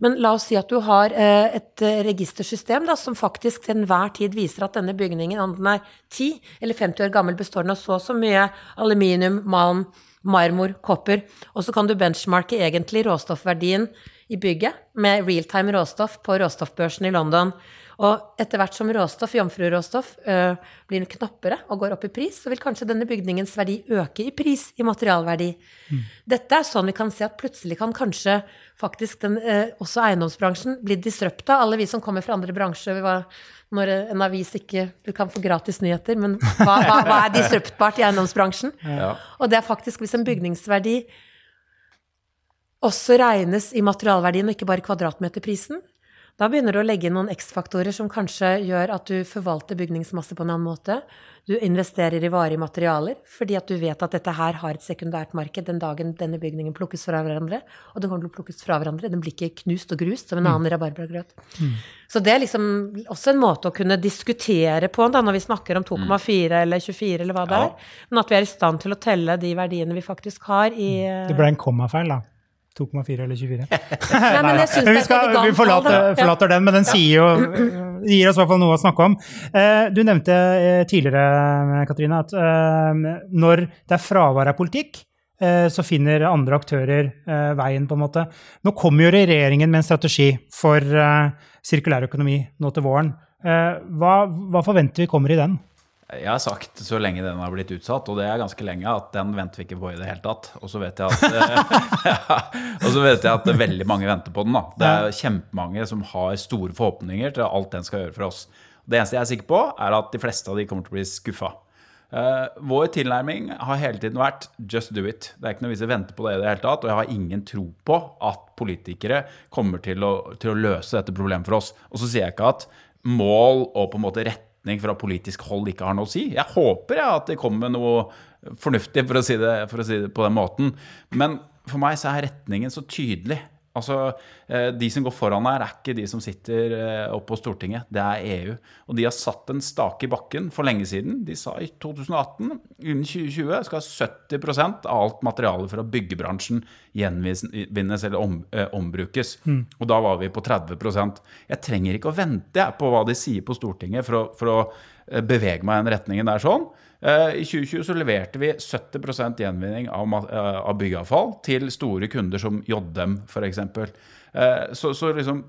Men la oss si at du har eh, et eh, registersystem da, som faktisk til enhver tid viser at denne bygningen, om den er 10 eller 50 år gammel, består den av så og så mye aluminium, malm, marmor, kopper. Og så kan du benchmarke egentlig råstoffverdien i bygget med realtime råstoff på råstoffbørsen i London. Og etter hvert som råstoff, jomfruråstoff, øh, blir knappere og går opp i pris, så vil kanskje denne bygningens verdi øke i pris, i materialverdi. Mm. Dette er sånn vi kan se at plutselig kan kanskje faktisk den, øh, også eiendomsbransjen bli disrupta. Alle vi som kommer fra andre bransjer, når en avis ikke Du kan få gratis nyheter, men hva, hva, hva er disruptbart i eiendomsbransjen? Ja. Og det er faktisk hvis en bygningsverdi også regnes i materialverdien og ikke bare kvadratmeterprisen, da begynner du å legge inn noen X-faktorer som kanskje gjør at du forvalter bygningsmasse på en annen måte. Du investerer i varige materialer fordi at du vet at dette her har et sekundært marked den dagen denne bygningen plukkes fra hverandre. Og den kommer til å plukkes fra hverandre. Den blir ikke knust og grust som en mm. annen mm. rabarbragrøt. Mm. Så det er liksom også en måte å kunne diskutere på da, når vi snakker om 2,4 mm. eller 24 eller hva det er. Men at vi er i stand til å telle de verdiene vi faktisk har i Det ble en kommafeil, da. 2,4 eller 24? Nei, men jeg synes vi, skal, vi forlater, forlater, den, men den sier jo, gir oss i hvert fall noe å snakke om. Eh, du nevnte eh, tidligere, Katrine, at eh, når det er fravær av politikk, så finner andre aktører veien, på en måte. Nå kommer jo regjeringen med en strategi for sirkulær økonomi nå til våren. Hva, hva forventer vi kommer i den? Jeg har sagt så lenge den har blitt utsatt, og det er ganske lenge, at den venter vi ikke på i det hele tatt. Og så vet jeg at, ja, vet jeg at veldig mange venter på den. da. Det er kjempemange som har store forhåpninger til alt den skal gjøre for oss. Det eneste jeg er sikker på, er at de fleste av de kommer til å bli skuffa. Uh, vår tilnærming har hele tiden vært 'just do it'. Det er ikke noe vits i å vente på det i det hele tatt. Og jeg har ingen tro på at politikere kommer til å, til å løse dette problemet for oss. Og så sier jeg ikke at mål og på en måte rett retning fra politisk hold ikke har noe å si. Jeg håper ja, at det kommer noe fornuftig, for å, si det, for å si det på den måten. Men for meg så er retningen så tydelig. Altså, eh, De som går foran her, er ikke de som sitter eh, oppe på Stortinget. Det er EU. Og de har satt en stake i bakken for lenge siden. De sa i 2018 innen 2020 skal 70% av alt materiale fra byggebransjen gjenvinnes eller om, eh, ombrukes. Mm. Og da var vi på 30% Jeg trenger ikke å vente på hva de sier på Stortinget for å, for å bevege meg i den retningen der sånn. Eh, I 2020 så leverte vi 70 gjenvinning av, eh, av byggeavfall til store kunder som Joddem f.eks. Eh, så, så liksom,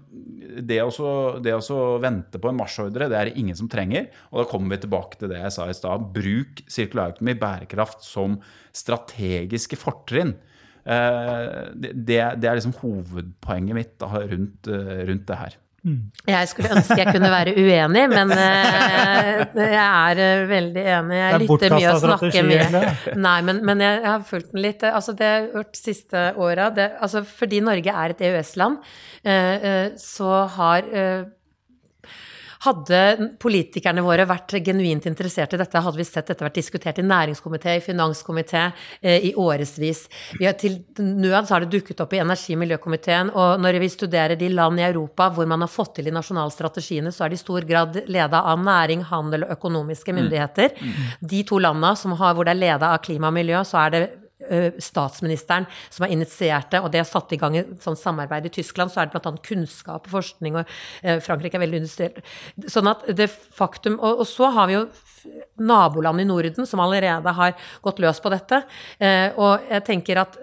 det å, det å vente på en marsjordre, det er det ingen som trenger. Og da kommer vi tilbake til det jeg sa i stad. Bruk sirkulærøkonomi, bærekraft, som strategiske fortrinn. Det, det, er liksom hovedpoenget mitt rundt, rundt det her. Mm. Jeg skulle ønske jeg kunne være uenig, men uh, jeg er uh, veldig enig. Jeg lytter mye og snakker mye. Nei, men, men jeg, har fulgt den litt. Altså, det jeg har gjort siste åra altså, Fordi Norge er et EØS-land, uh, så har Hadde politikerne våre vært genuint interessert i dette, hadde vi sett dette vært diskutert i næringskomité, i finanskomité, eh, i årevis. Til nød har det dukket opp i energi- og miljøkomiteen, og når vi studerer de land i Europa hvor man har fått til de nasjonale strategiene, så er de i stor grad leda av næring, handel og økonomiske myndigheter. Mm. De to landa hvor det er leda av klima og miljø, så er det statsministeren som har initiert det, og det har satt i gang et sånt samarbeid i Tyskland. Så er det bl.a. kunnskap og forskning, og Frankrike er veldig industrielt. Sånn at det faktum Og, og så har vi jo naboland i Norden som allerede har gått løs på dette. Og jeg tenker at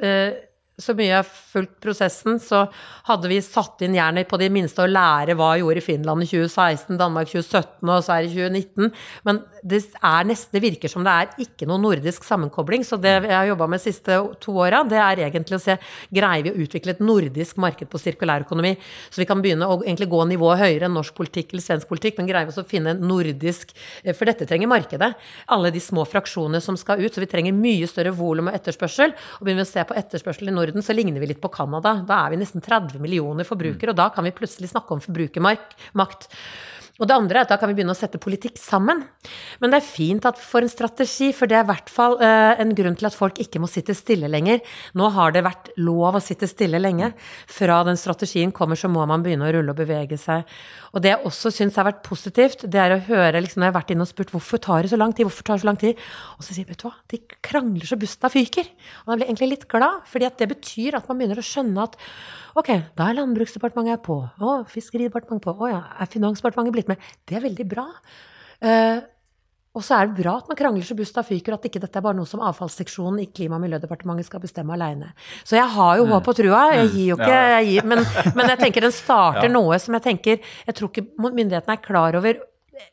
så mye jeg har fulgt prosessen, så hadde vi satt inn jernet på de minste å lære hva jeg gjorde i Finland i 2016, Danmark 2017 og Sverige 2019. Men det, er nesten, det virker som det er ikke noe nordisk sammenkobling. Så det jeg har jobba med de siste to åra, det er egentlig å se greier vi å utvikle et nordisk marked på sirkulærøkonomi. Så vi kan begynne å egentlig gå nivået høyere enn norsk politikk eller svensk politikk, men greier vi også å finne en nordisk For dette trenger markedet. Alle de små fraksjonene som skal ut. Så vi trenger mye større volum og etterspørsel. Og begynner vi å se på etterspørsel i Norden Norden så ligner vi litt på Canada. Da er vi nesten 30 millioner forbrukere, og da kan vi plutselig snakke om forbrukermakt. Og det andre er at da kan vi begynne å sette politikk sammen. Men det er fint at for en strategi, for det er i hvert fall uh, en grunn til at folk ikke må sitte stille lenger. Nå har det vært lov å sitte stille lenge. Fra den strategien kommer, så må man begynne å rulle og bevege seg. Og det jeg også syns har vært positivt, det er å høre liksom, når jeg har vært inne og spurt hvorfor tar det så lang tid, hvorfor tar det så lang tid, og så sier vet du hva, de krangler så busta fyker. Og da blir jeg egentlig litt glad, fordi at det betyr at man begynner å skjønne at Ok, da er Landbruksdepartementet på. Å, Fiskeridepartementet på. Å ja, er Finansdepartementet blitt med? Det er veldig bra. Uh, og så er det bra at man krangler så busta fyker, at ikke dette er bare noe som avfallsseksjonen i Klima- og miljødepartementet skal bestemme aleine. Så jeg har jo mm. håp og trua. Jeg gir jo ikke jeg gir, men, men, jeg tenker den starter ja. noe som jeg tenker Jeg tror ikke myndighetene er klar over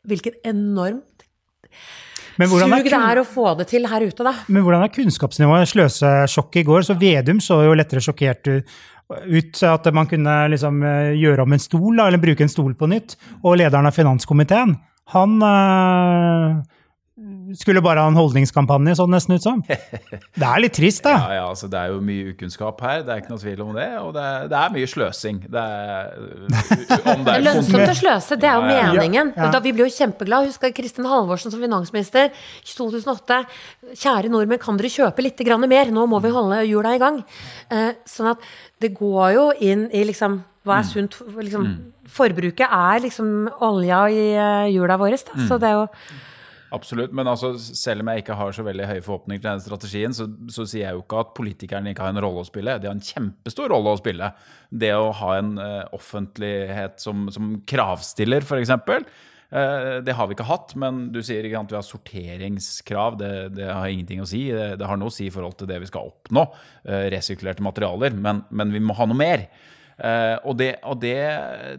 hvilket enormt sug det er å få det til her ute, da. Men hvordan er kunnskapsnivået? Sløsesjokket i går, så Vedum så jo lettere sjokkert ut at man kunne liksom eh, gjøre om en stol, eller bruke en stol på nytt. Og lederen av finanskomiteen, han øh, skulle bare ha en holdningskampanje, sånn nesten ut som. Det er litt trist, da. Ja, ja, altså Det er jo mye ukunnskap her, det er ikke noe tvil om det. Og det er, det er mye sløsing. Det er, om det er lønnsomt å sløse, det er jo meningen. Ja, ja. Da, vi blir jo kjempeglade. Husker Kristin Halvorsen som finansminister 2008. Kjære nordmenn, kan dere kjøpe litt mer? Nå må vi holde hjula i gang. Eh, sånn at det går jo inn i liksom hva er mm. sunt liksom, mm. Forbruket er liksom olja i eh, hjula våre. Så mm. det er jo Absolutt. Men altså, selv om jeg ikke har så veldig høye forhåpninger til denne strategien, så, så, sier jeg jo ikke at politikerne ikke har en rolle å spille. De har en kjempestor rolle å spille. Det å ha en uh, offentlighet som, som kravstiller, f.eks. Uh, eh, det har vi ikke hatt, men du sier ikke at vi har sorteringskrav. Det, det, har ingenting å si. Det, det, har noe å si i forhold til det vi skal oppnå, uh, resirkulerte materialer. Men, men vi må ha noe mer. Uh, og, det, og, det,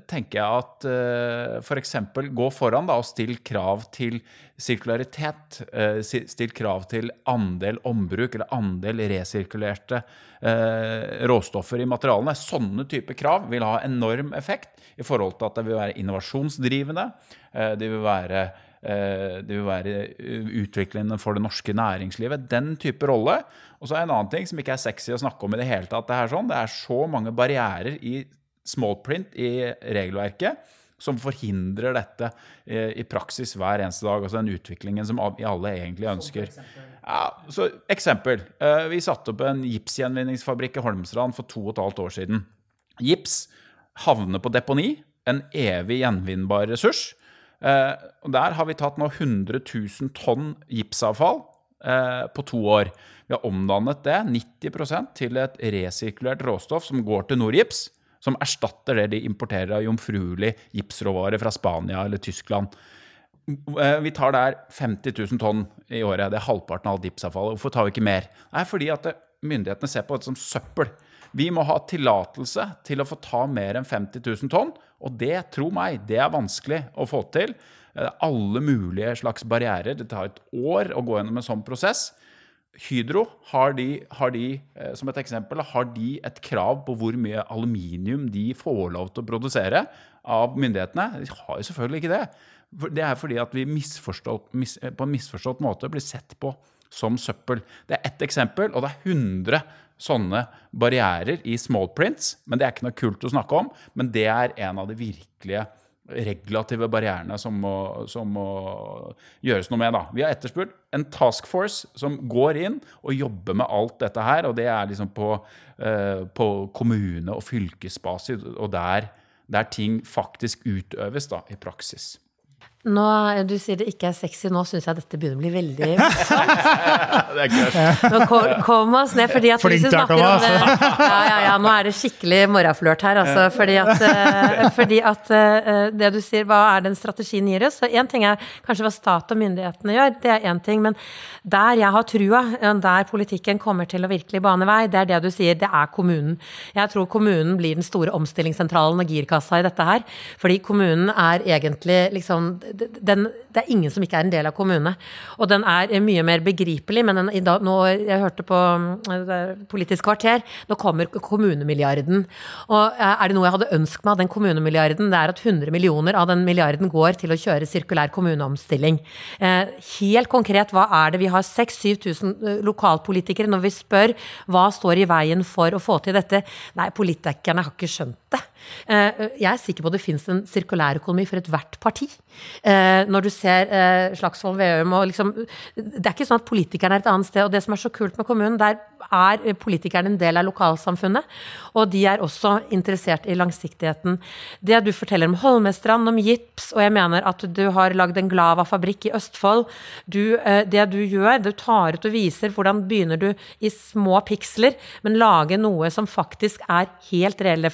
tenker jeg at uh, f.eks. For gå foran da, og still krav til sirkularitet. Uh, still krav til andel ombruk eller andel resirkulerte uh, råstoffer i materialene. Sånne type krav vil ha enorm effekt i forhold til at det vil være innovasjonsdrivende. det vil være Eh, det vil være eh, utviklende for det norske næringslivet. Den type rolle. Og så er en annen ting som ikke er sexy å snakke om i det hele tatt. Det er, sånn, det er så mange barrierer i small print i regelverket som forhindrer dette eh, i praksis hver eneste dag. Altså den utviklingen som vi alle egentlig ønsker. Ja, så Eksempel. Vi satte opp en gipsgjenvinningsfabrikk i Holmstrand for to og et halvt år siden. Gips havner på deponi, en evig gjenvinnbar ressurs. Eh, Der har vi tatt nå 100 000 tonn gipsavfall eh, på to år. Vi har omdannet det 90% til et resirkulert råstoff som går til Nordgips. Som erstatter det de importerer av jomfruelig gipsråvare fra Spania eller Tyskland. Eh, vi tar der 50 000 tonn i året. Det er halvparten av alt gipsavfallet. Hvorfor tar vi ikke mer? Det er fordi at myndighetene ser på det som søppel. Vi må ha tillatelse til å få ta mer enn 50 000 tonn. Og det, tro meg, det er vanskelig å få til. Eh, alle mulige slags barrierer. Det tar et år å gå gjennom en sånn prosess. Hydro har de, har de, eh, som et eksempel, har de et krav på hvor mye aluminium de får lov til å produsere av myndighetene. De har jo selvfølgelig ikke det. Det er fordi at vi mis, på en misforstått måte blir sett på som søppel. Det er ett eksempel, og det er 100 sånne barrierer i small prints. Men det er ikke noe kult å snakke om. Men det er en av de virkelige regulative barrierene som må, som må gjøres noe med. Da. Vi har etterspurt en task force som går inn og jobber med alt dette her. Og det er liksom på, uh, på kommune- og fylkesbasis, og der, der ting faktisk utøves da, i praksis. Nå, Du sier det ikke er sexy, nå syns jeg dette begynner å bli veldig morsomt. Nå kom, kom oss ned, fordi at Flink hvis vi snakker om det ja, ja, ja, Nå er det skikkelig morgenflørt her, altså. Fordi at, eh, fordi at eh, det du sier, hva er den strategien gir oss? Så Én ting er kanskje hva stat og myndighetene gjør, det er én ting. Men der jeg har trua, der politikken kommer til å virkelig bane vei, det er det du sier, det er kommunen. Jeg tror kommunen blir den store omstillingssentralen og girkassa i dette her. Fordi kommunen er egentlig liksom den, det er ingen som ikke er en del av kommune. Og den er mye mer begripelig, men den, dag, nå, jeg hørte på mm, Politisk kvarter, nå kommer kommunemilliarden. Og eh, er det noe jeg hadde ønsket meg av den kommunemilliarden, det er at 100 millioner av den milliarden går til å kjøre sirkulær kommuneomstilling. Eh, helt konkret, hva er det? Vi har 6000-7000 eh, lokalpolitikere. Når vi spør hva står i veien for å få til dette, nei, politikerne har ikke skjønt det. Jeg er sikker på at det finnes en sirkulærøkonomi for ethvert parti. Når du ser Slagsvold Veum og liksom Det er ikke sånn at politikerne er et annet sted. Og det som er så kult med kommunen, der er politikerne en del av lokalsamfunnet. Og de er også interessert i langsiktigheten. Det du forteller om Holmestrand, om gips, og jeg mener at du har lagd en Glava-fabrikk i Østfold. Du, det du gjør, du tar ut og viser hvordan begynner du i små piksler, men lage noe som faktisk er helt reelle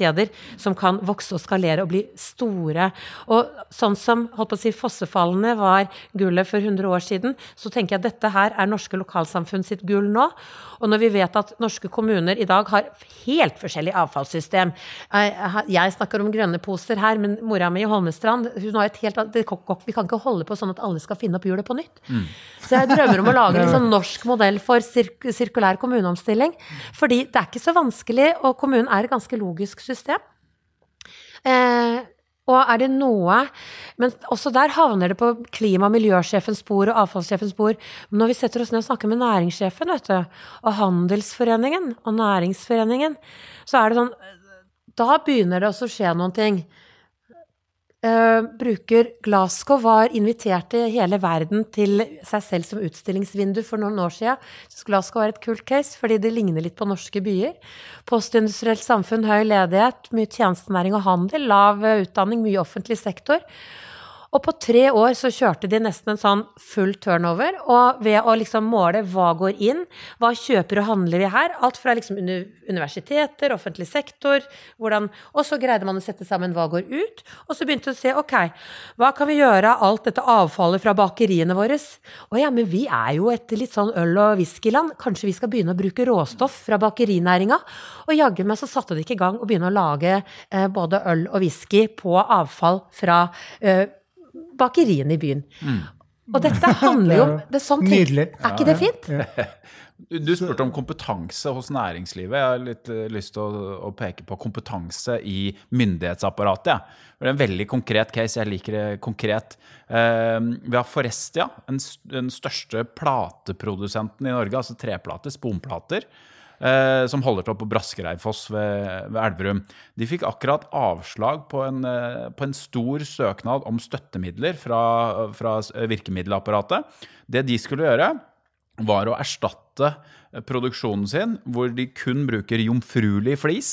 forsyningskjeder som kan vokse og skalere og bli store. Og sånn som holdt på å si, fossefallene var gullet for 100 år siden, så tenker jeg at dette her er norske lokalsamfunn sitt gull nå. Og når vi vet at norske kommuner i dag har helt forskjellig avfallssystem Jeg snakker om grønne poser her, men mora mi i Holmestrand hun har et helt Vi kan ikke holde på sånn at alle skal finne opp hjulet på nytt. Mm. Så jeg drømmer om å lage en sånn norsk modell for sirk sirkulær kommuneomstilling. Fordi det er ikke så vanskelig, og kommunen er et ganske logisk system. Eh, og er det noe Men også der havner det på klima- og miljøsjefens spor og avfallssjefens spor. Men når vi setter oss ned og snakker med næringssjefen vet du, og Handelsforeningen og Næringsforeningen, så er det sånn Da begynner det også å skje noen ting. Uh, bruker Glasgow var invitert i hele verden til seg selv som utstillingsvindu for noen år siden. Glasgow er et kult case fordi det ligner litt på norske byer. Postindustrielt samfunn, høy ledighet, mye tjenestenæring og handel, lav utdanning, mye offentlig sektor. Og på tre år så kjørte de nesten en sånn full turnover. Og ved å liksom måle hva går inn, hva kjøper og handler vi her, alt fra liksom universiteter, offentlig sektor, hvordan Og så greide man å sette sammen hva går ut. Og så begynte vi å se ok, hva kan vi gjøre av alt dette avfallet fra bakeriene våre? Å ja, men vi er jo et litt sånn øl- og whiskyland. Kanskje vi skal begynne å bruke råstoff fra bakerinæringa? Og jaggu meg så satte de ikke i gang å begynne å lage eh, både øl og whisky på avfall fra eh, bakeriene i byen. Mm. Og dette handler jo om det er sånn Nydelig. Er ikke det fint? Du spurte om kompetanse hos næringslivet. Jeg har litt eh, lyst til å, å peke på kompetanse i myndighetsapparatet. Ja. Det er en veldig konkret case. Jeg liker det konkret. Uh, vi har Forestia, den største plateprodusenten i Norge, altså treplater, sponplater eh, som holder til på Braskereidfoss ved, ved, Elverum. De fikk akkurat avslag på en, eh, på en stor søknad om støttemidler fra, fra virkemiddelapparatet. Det de skulle gjøre, var å erstatte produksjonen sin, hvor de kun bruker jomfruelig flis,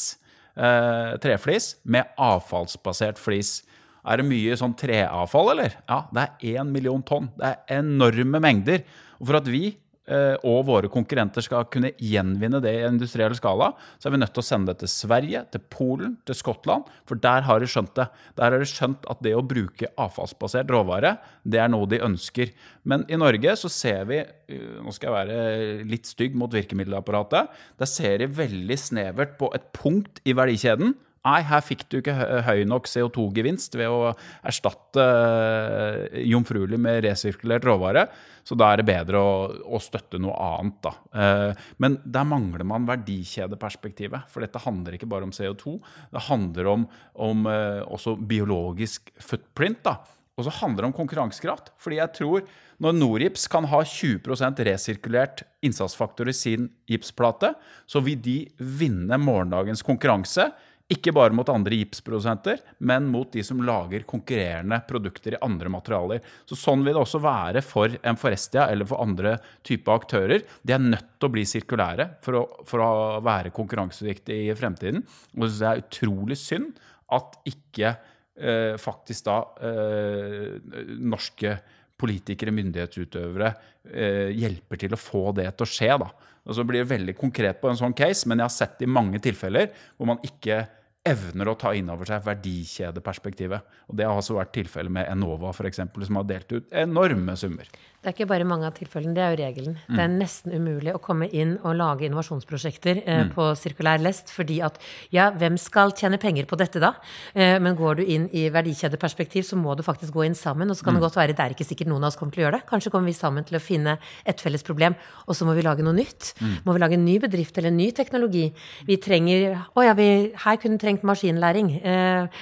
eh, treflis, med avfallsbasert flis. Er det mye sånn treavfall, eller? Ja, det er én million tonn. Det er enorme mengder. Og for at vi Eh, og våre konkurrenter skal kunne gjenvinne det i industriell skala, så er vi nødt til å sende det til Sverige, til Polen, til Skottland. For der har de skjønt det. Der har de skjønt at det å bruke avfallsbasert råvare, det er noe de ønsker. Men i Norge så ser vi, eh, nå skal jeg være litt stygg mot virkemiddelapparatet, der ser de veldig snevert på et punkt i verdikjeden. Nei, her fikk du ikke høy nok CO2-gevinst ved å erstatte eh, jomfruelig med resirkulert råvare. Så da er det bedre å, å støtte noe annet, da. Eh, men der mangler man verdikjedeperspektivet. For dette handler ikke bare om CO2. Det handler om, om eh, også biologisk footprint. da. Og så handler det om konkurransekraft. Fordi jeg tror når Norgips kan ha 20% resirkulert innsatsfaktor i sin gipsplate, så vil de vinne morgendagens konkurranse Ikke bare mot andre gipsprodusenter, men mot de som lager konkurrerende produkter i andre materialer. Så Sånn vil det også være for en Forestia eller for andre typer aktører. De er nødt til å bli sirkulære for å, for å være konkurransedyktige i fremtiden. Og det er utrolig synd at ikke eh, faktisk da eh, norske politikere, myndighetsutøvere, eh, hjelper til å få det til å skje. da. Og så blir det veldig konkret på en sånn case, men jeg har sett i mange tilfeller hvor man ikke evner å ta inn over seg verdikjedeperspektivet. Og Det har også vært tilfellet med Enova, for eksempel, som har delt ut enorme summer. Det er ikke bare mange av tilfellene, det er jo regelen. Mm. Det er nesten umulig å komme inn og lage innovasjonsprosjekter eh, mm. på sirkulær lest, fordi at ja, hvem skal tjene penger på dette da? Eh, men går du inn i verdikjedeperspektiv, så må du faktisk gå inn sammen. Og så kan mm. det godt være det er ikke sikkert noen av oss kommer til å gjøre det. Kanskje kommer vi sammen til å finne et felles problem, og så må vi lage noe nytt. Mm. Må vi lage en ny bedrift eller en ny teknologi. Vi trenger Å ja, vi, her kunne trengt maskinlæring. Eh,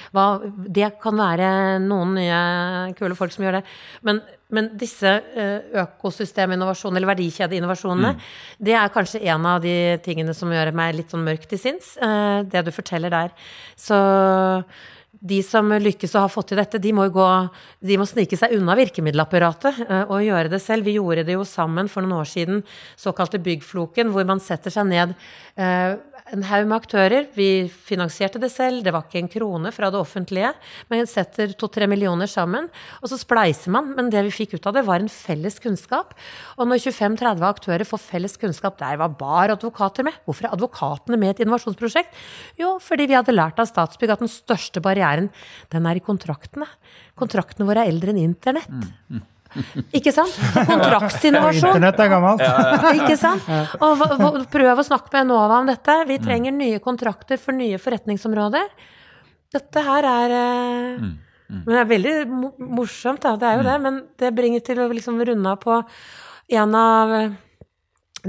det kan være noen nye kule folk som gjør det. Men men disse eh, økosysteminnovasjonene, eller verdikjedeinnovasjonene, mm. det er kanskje en av de tingene som gjør meg litt sånn mørk til sinns. Eh, det du forteller der. Så de som lykkes og har fått til dette, de må, gå, de må snike seg unna virkemiddelapparatet eh, og gjøre det selv. Vi gjorde det jo sammen for noen år siden, såkalte Byggfloken, hvor man setter seg ned en haug med aktører. Vi finansierte det selv, det var ikke en krone fra det offentlige. Men setter to-tre millioner sammen, og så spleiser man. Men det vi fikk ut av det, var en felles kunnskap. Og når 25-30 aktører får felles kunnskap, der var bare advokater med. Hvorfor er advokatene med i et innovasjonsprosjekt? Jo, fordi vi hadde lært av Statsbygg at den største barrieren, den er i kontraktene. Kontraktene våre er eldre enn internett. Mm, mm. Ikke sant? Kontraktsinnovasjon. Internett er gammelt. Ikke sant? Og prøv å snakke med Enova om dette. Vi mm. trenger nye kontrakter for nye forretningsområder. Dette her er eh, mm. Mm. Men det er veldig morsomt, da. Det er jo det. Men det bringer til å liksom runde av på en av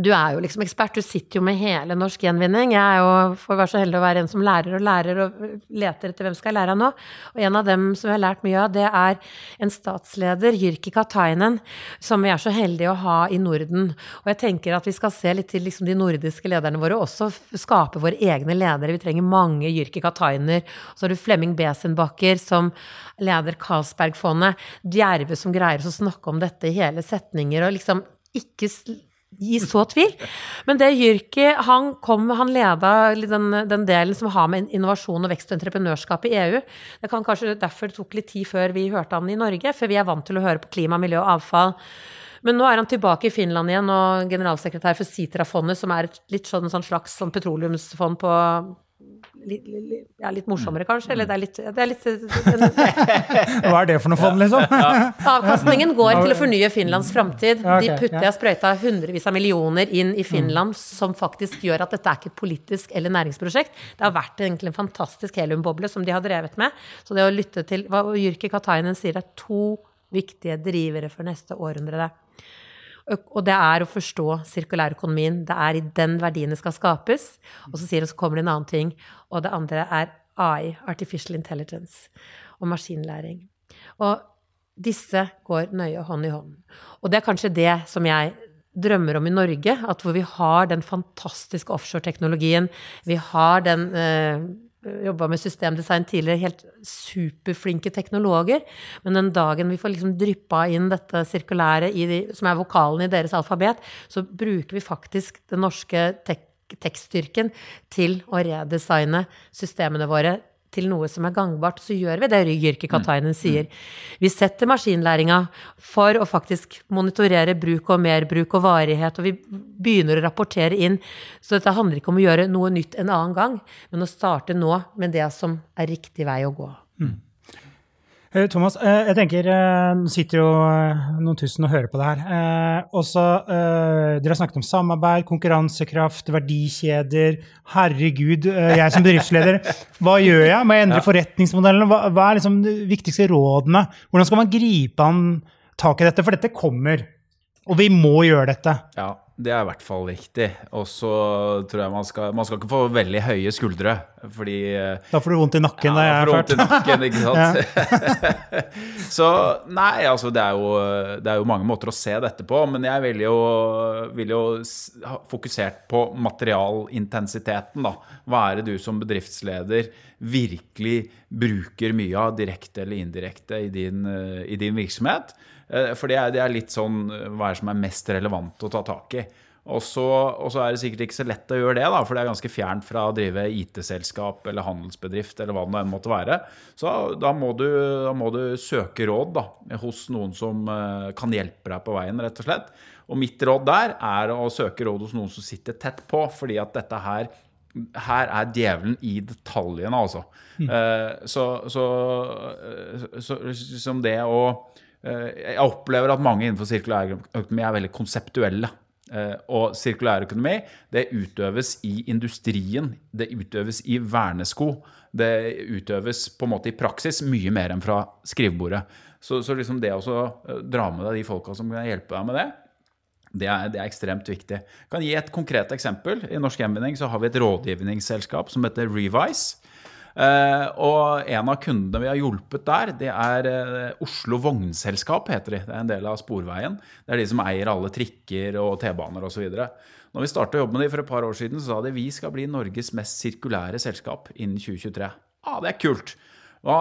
du er jo liksom ekspert, du sitter jo med hele norsk gjenvinning. Jeg er jo, får være så heldig å være en som lærer og lærer og leter etter hvem skal jeg lære av nå. Og en av dem som jeg har lært mye av, det er en statsleder, Jyrki Katainen, som vi er så heldige å ha i Norden. Og jeg tenker at vi skal se litt til liksom de nordiske lederne våre, også skape våre egne ledere. Vi trenger mange Jyrki Katainer. Så har du Flemming Besenbakker som leder Carlsbergfondet. Djerve som greier å snakke om dette i hele setninger og liksom ikke gi så tvil. Men det Jyrki han kom, han leda den, den, delen som har med innovasjon og vekst og entreprenørskap i EU. Det kan kanskje derfor det tok litt tid før vi hørte han i Norge, for vi er vant til å høre på klima, miljø og avfall. Men nå er han tilbake i Finland igjen og generalsekretær for Sitra-fondet, som er et litt sånn, sånn slags sånn petroleumsfond på litt, litt, ja, litt morsommere, kanskje? Eller det er litt, det er litt Hva er det for noe fond, liksom? Avkastningen går til å fornye Finlands framtid. De putter jeg sprøyta hundrevis av millioner inn i Finland, som faktisk gjør at dette er ikke et politisk eller næringsprosjekt. Det har vært egentlig en fantastisk heliumboble som de har drevet med. Så det å lytte til hva Jyrki Katainen sier, er to viktige drivere for neste århundre. Og det er å forstå sirkulærøkonomien. Det er i den verdiene skal skapes. Og så sier det, så kommer det en annen ting. Og det andre er AI, artificial intelligence, og maskinlæring. Og disse går nøye hånd i hånd. Og det er kanskje det som jeg drømmer om i Norge, at hvor vi har den fantastiske offshore-teknologien, vi har den eh, jobba med systemdesign tidligere, helt superflinke teknologer. Men den dagen vi får liksom dryppa inn dette sirkulære, de, som er vokalen i deres alfabet, så bruker vi faktisk den norske tek tekststyrken til å redesigne systemene våre til noe som er gangbart, så gjør vi det Jyrki Katainen mm. sier. Vi setter maskinlæringa for å faktisk monitorere bruk og merbruk og varighet, og vi begynner å rapportere inn. Så dette handler ikke om å gjøre noe nytt en annen gang, men å starte nå med det som er riktig vei å gå. Mm. Eh, Thomas, eh, jeg tenker eh, Nå sitter jo noen tusen og hører på det her. Også, dere har snakket om samarbeid, konkurransekraft, verdikjeder. Herregud, jeg som bedriftsleder, hva gjør jeg? Må jeg endre forretningsmodellen? Hva, hva er liksom de viktigste rådene? Hvordan skal man gripe an tak i dette? For dette kommer. Og vi må gjøre dette. Ja. Det er i hvert fall viktig. Og så tror jeg man skal Man skal ikke få veldig høye skuldre, fordi Da får du vondt i nakken, ja, er da får du vondt i nakken, ikke sant? så nei, altså det er, jo, det er jo mange måter å se dette på, men jeg ville jo, vil jo fokusert på materialintensiteten, da. Hva er det du som bedriftsleder virkelig bruker mye av, direkte eller indirekte, i din, eh, i din virksomhet? Eh, For det er, det er litt sånn eh, hva er det som er mest relevant å ta tak i. Og så, og så er det sikkert ikke så lett å gjøre det, da, for det er ganske fjernt fra å drive IT-selskap eller handelsbedrift eller hva det enn måtte være. Så da må du, da må du søke råd da, hos noen som eh, kan hjelpe deg på veien, rett og slett. Og mitt råd der er å søke råd hos noen som sitter tett på, fordi at dette her her er djevelen i detaljene, altså. Eh, så, så, eh, så, som det å Jeg opplever at mange innenfor sirkulærøkonomi er veldig konseptuelle. Eh, og sirkulærøkonomi det utøves i industrien, det utøves i vernesko. Det utøves på en måte i praksis mye mer enn fra skrivebordet. Så, så liksom det å eh, dra med deg de folka som kan hjelpe deg med det, det er, det er ekstremt viktig. Jeg kan gi et konkret eksempel. I Norsk Gjenvinning har vi et rådgivningsselskap som heter Revise. Eh, og en av kundene vi har hjulpet der, det er eh, Oslo Vognselskap, heter de. Det er en del av Sporveien. Det er de som eier alle trikker og T-baner osv. Når vi starta jobbe med de for et par år siden, så sa de vi skal bli Norges mest sirkulære selskap innen 2023. Ja, det er kult. Hva,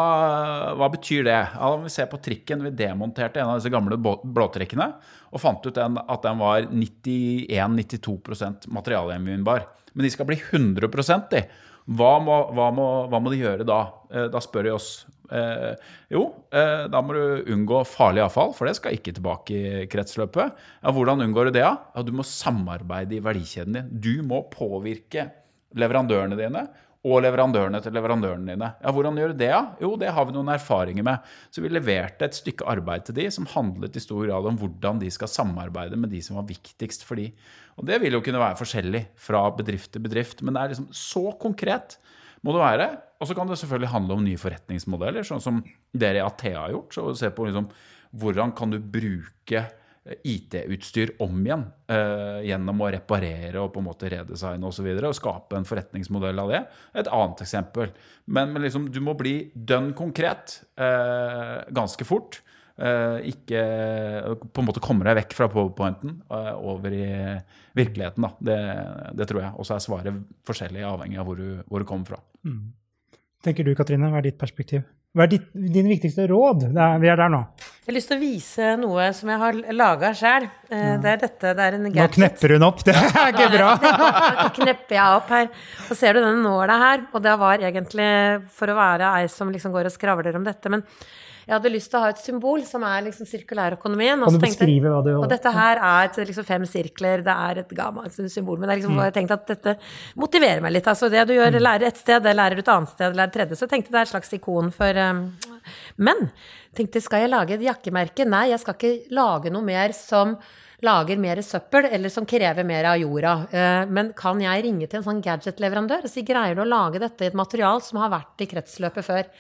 hva betyr det? Ja, vi ser på trikken. Vi demonterte en av disse gamle blåtrekkene og fant ut den, at den var 91-92% materialgjenvinnbar. Men de skal bli 100 de. Hva må, hva, må, hva må de gjøre da? Eh, Da spør de oss. Eh, jo, eh, da må du unngå farlig avfall, for det skal ikke tilbake i kretsløpet. Ja, hvordan unngår du det? Ja, du må samarbeide i verdikjeden din. Du må påvirke leverandørene dine og leverandørene til leverandørene dine. Ja, Hvordan gjør du det? da? Jo, det har vi noen erfaringer med. Så vi leverte et stykke arbeid til de som handlet i stor grad om hvordan de skal samarbeide med de som var viktigst for de. Og det vil jo kunne være forskjellig fra bedrift til bedrift, men det er liksom så konkret må det være. Og så kan det selvfølgelig handle om nye forretningsmodeller, sånn som dere i Athea har gjort. Så se på liksom, hvordan kan du bruke IT-utstyr om igjen eh, gjennom å reparere og på en måte redesigne osv. Og, så videre, og skape en forretningsmodell av det. Et annet eksempel. Men, men liksom, du må bli dønn konkret eh, ganske fort. Eh, ikke på en måte komme deg vekk fra powerpointen over i virkeligheten. Da. Det, det tror jeg. Og så er svaret forskjellig avhengig av hvor du, hvor du kommer fra. Tenker du, Katrine? Hva er ditt perspektiv? Hva er ditt, din viktigste råd? Er, vi er der nå. Jeg har lyst til å vise noe som jeg har laga sjøl. Det er dette. Det er en Nå knepper hun opp. Det er ikke bra. Nå knepper jeg opp her. Og ser du denne nåla her? Og det var egentlig for å være ei som liksom går og skravler om dette. Men jeg hadde lyst til å ha et symbol som er liksom sirkulærøkonomien. Kan du beskrive hva du Og dette her er et, liksom fem sirkler, det er et gammelt symbol. Men det er liksom, jeg tenkte at dette motiverer meg litt. Altså det du gjør, lærer et sted, det lærer du et annet sted, lærer et tredje. Så jeg tenkte det er et slags ikon for um, Men tenkte skal jeg lage et jakkemerke? Nei, jeg skal ikke lage noe mer som lager mer søppel, eller som krever mer av jorda. Eh, Men kan jeg ringe til en sånn gadget-leverandør og si greier du å lage dette i et material som har vært i kretsløpet før?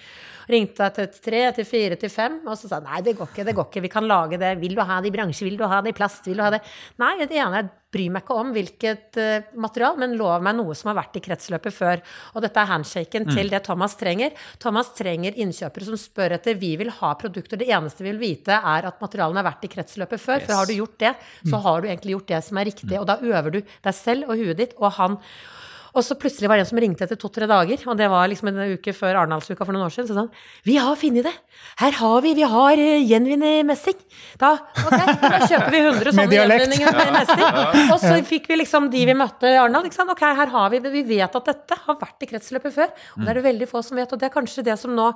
Ringte deg til tre, til fire, til fem, og så sa nei, det går ikke, det går ikke, vi kan lage det. Vil du ha det i bransje, vil du ha det i plast, vil du ha det Nei, det ene jeg bryr meg ikke om hvilket uh, material, men lov meg noe som har vært i kretsløpet før. Og dette er handshaken til det Thomas trenger. Thomas trenger innkjøpere som spør etter vi vil ha produkter. Det eneste vi vil vite, er at materialene har vært i kretsløpet før. Yes. For har du gjort det, så har du egentlig gjort det som er riktig. Og da øver du deg selv og huet ditt og han. Og så plutselig var det en som ringte etter to-tre dager, og det var liksom en uke før Arendalsuka for noen år siden. Så sa han Vi har funnet det! Her har vi! Vi har uh, gjenvunnet messing! Da, ok, da kjøper vi 100 sånne gjenvinninger med messing. Og så fikk vi liksom de vi møtte i Arendal. Ok, her har vi Vi vet at dette har vært i kretsløpet før. Og det er det veldig få som vet. Og det er kanskje det som nå,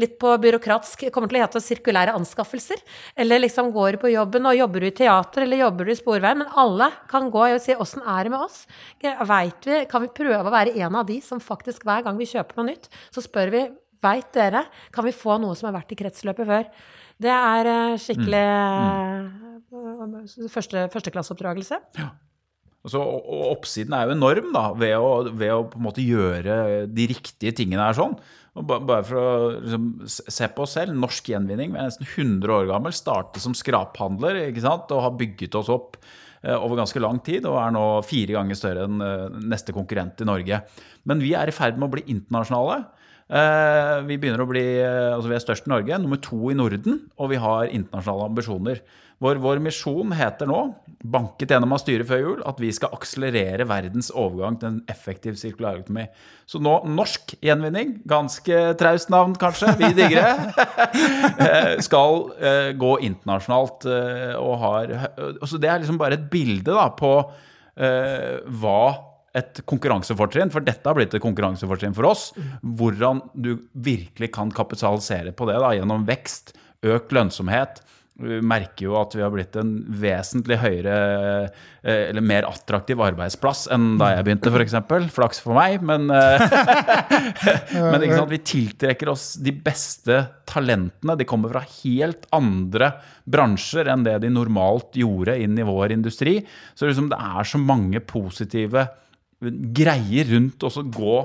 litt på byråkratsk, kommer til å hete sirkulære anskaffelser. Eller liksom går du på jobben, og jobber du i teater, eller jobber du i Sporveien. Men alle kan gå og si åssen er det med oss? Veit vi, kan vi prøve å være en av de som faktisk hver gang vi kjøper noe nytt, så spør vi Veit dere, kan vi få noe som har vært i kretsløpet før? Det er skikkelig skikkelig Mm. første, førsteklasseoppdragelse. Altså, og og oppsiden er jo enorm da, ved å, ved å på en måte gjøre de riktige tingene her sånn. Og bare for å liksom, se på oss selv, norsk gjenvinning, vi er nesten 100 år gammel, startet som skraphandler ikke sant? og har bygget oss opp eh, over ganske lang tid, og er nå fire ganger større enn eh, neste konkurrent i Norge. Men vi er i ferd med å bli internasjonale. Eh, Vi bli, eh, altså vi er størst i Norge, nummer to i Norden, og vi har internasjonale ambisjoner. Vår, vår misjon heter nå, banket gjennom av styret før jul, at vi skal akselerere verdens overgang til en effektiv sirkulærøkonomi. Så nå norsk gjenvinning, ganske traust navn kanskje, vi digger det, eh, skal eh, gå internasjonalt eh, og har Så Det er liksom bare et bilde da på hva et konkurransefortrinn, for dette har blitt et konkurransefortrinn for oss. Hvordan du virkelig kan kapitalisere på det da, gjennom vekst, økt lønnsomhet. Vi merker jo at vi har blitt en vesentlig høyere eh, eller mer attraktiv arbeidsplass enn da jeg begynte, f.eks. Flaks for meg, men, eh, men vi tiltrekker oss de beste talentene. De kommer fra helt andre bransjer enn det de normalt gjorde inn i vår industri. Så liksom, det er så mange positive greier rundt å gå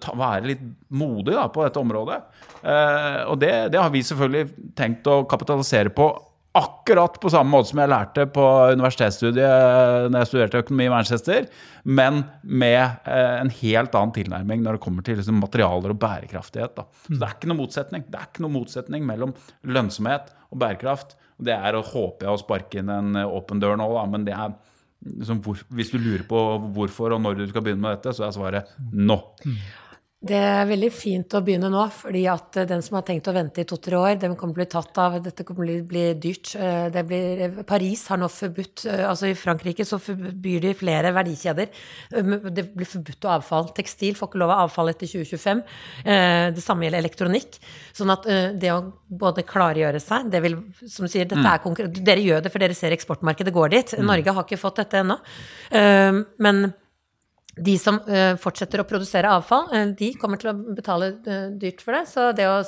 ta, være litt modig da, på dette området. Eh, og det, det, har vi selvfølgelig tenkt å kapitalisere på akkurat på samme måte som jeg lærte på universitetsstudiet når jeg studerte økonomi i Manchester, men med eh, en helt annen tilnærming når det kommer til liksom, materialer og bærekraftighet. Da. Så det er ikke noe motsetning. Det er ikke noe motsetning mellom lønnsomhet og bærekraft. Det er å håpe jeg å sparke inn en åpen dør nå, da, men det er liksom, hvor, hvis du lurer på hvorfor og når du skal begynne med dette, så er svaret nå. Det er veldig fint å begynne nå, fordi at den som har tenkt å vente i to-tre år, den kommer til å bli tatt av Dette kommer til å bli dyrt. Det blir, Paris har nå forbudt Altså i Frankrike så forbyr de flere verdikjeder. Det blir forbudt å avfall. Tekstil får ikke lov av avfall etter 2025. Det samme gjelder elektronikk. Sånn at det å både klargjøre seg det vil, Som du sier, dette er konkurranse Dere gjør det, for dere ser eksportmarkedet går dit. Norge har ikke fått dette ennå. Men de som uh, fortsetter å produsere avfall, uh, de kommer til å betale uh, dyrt for det. Så det å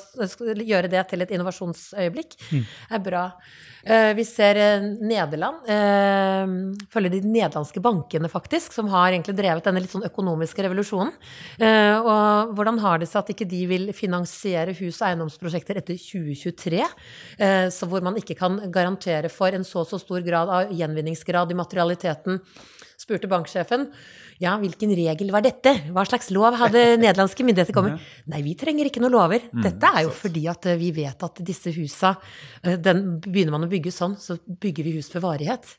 gjøre det til et innovasjonsøyeblikk mm. er bra. vi ser Nederland følger de nederlandske bankene, faktisk, som har egentlig drevet denne litt sånn økonomiske revolusjonen. og hvordan har det seg at ikke de vil finansiere hus- og eiendomsprosjekter etter 2023? så hvor man ikke kan garantere for en så så stor grad av gjenvinningsgrad i materialiteten, spurte banksjefen. Ja, hvilken regel var dette? Hva slags lov hadde nederlandske myndigheter kommet? Nei, vi trenger ikke noen lover. Mm, dette er jo fordi at vi vet at disse husa den, Begynner man å bygge sånn, så bygger vi hus for varighet.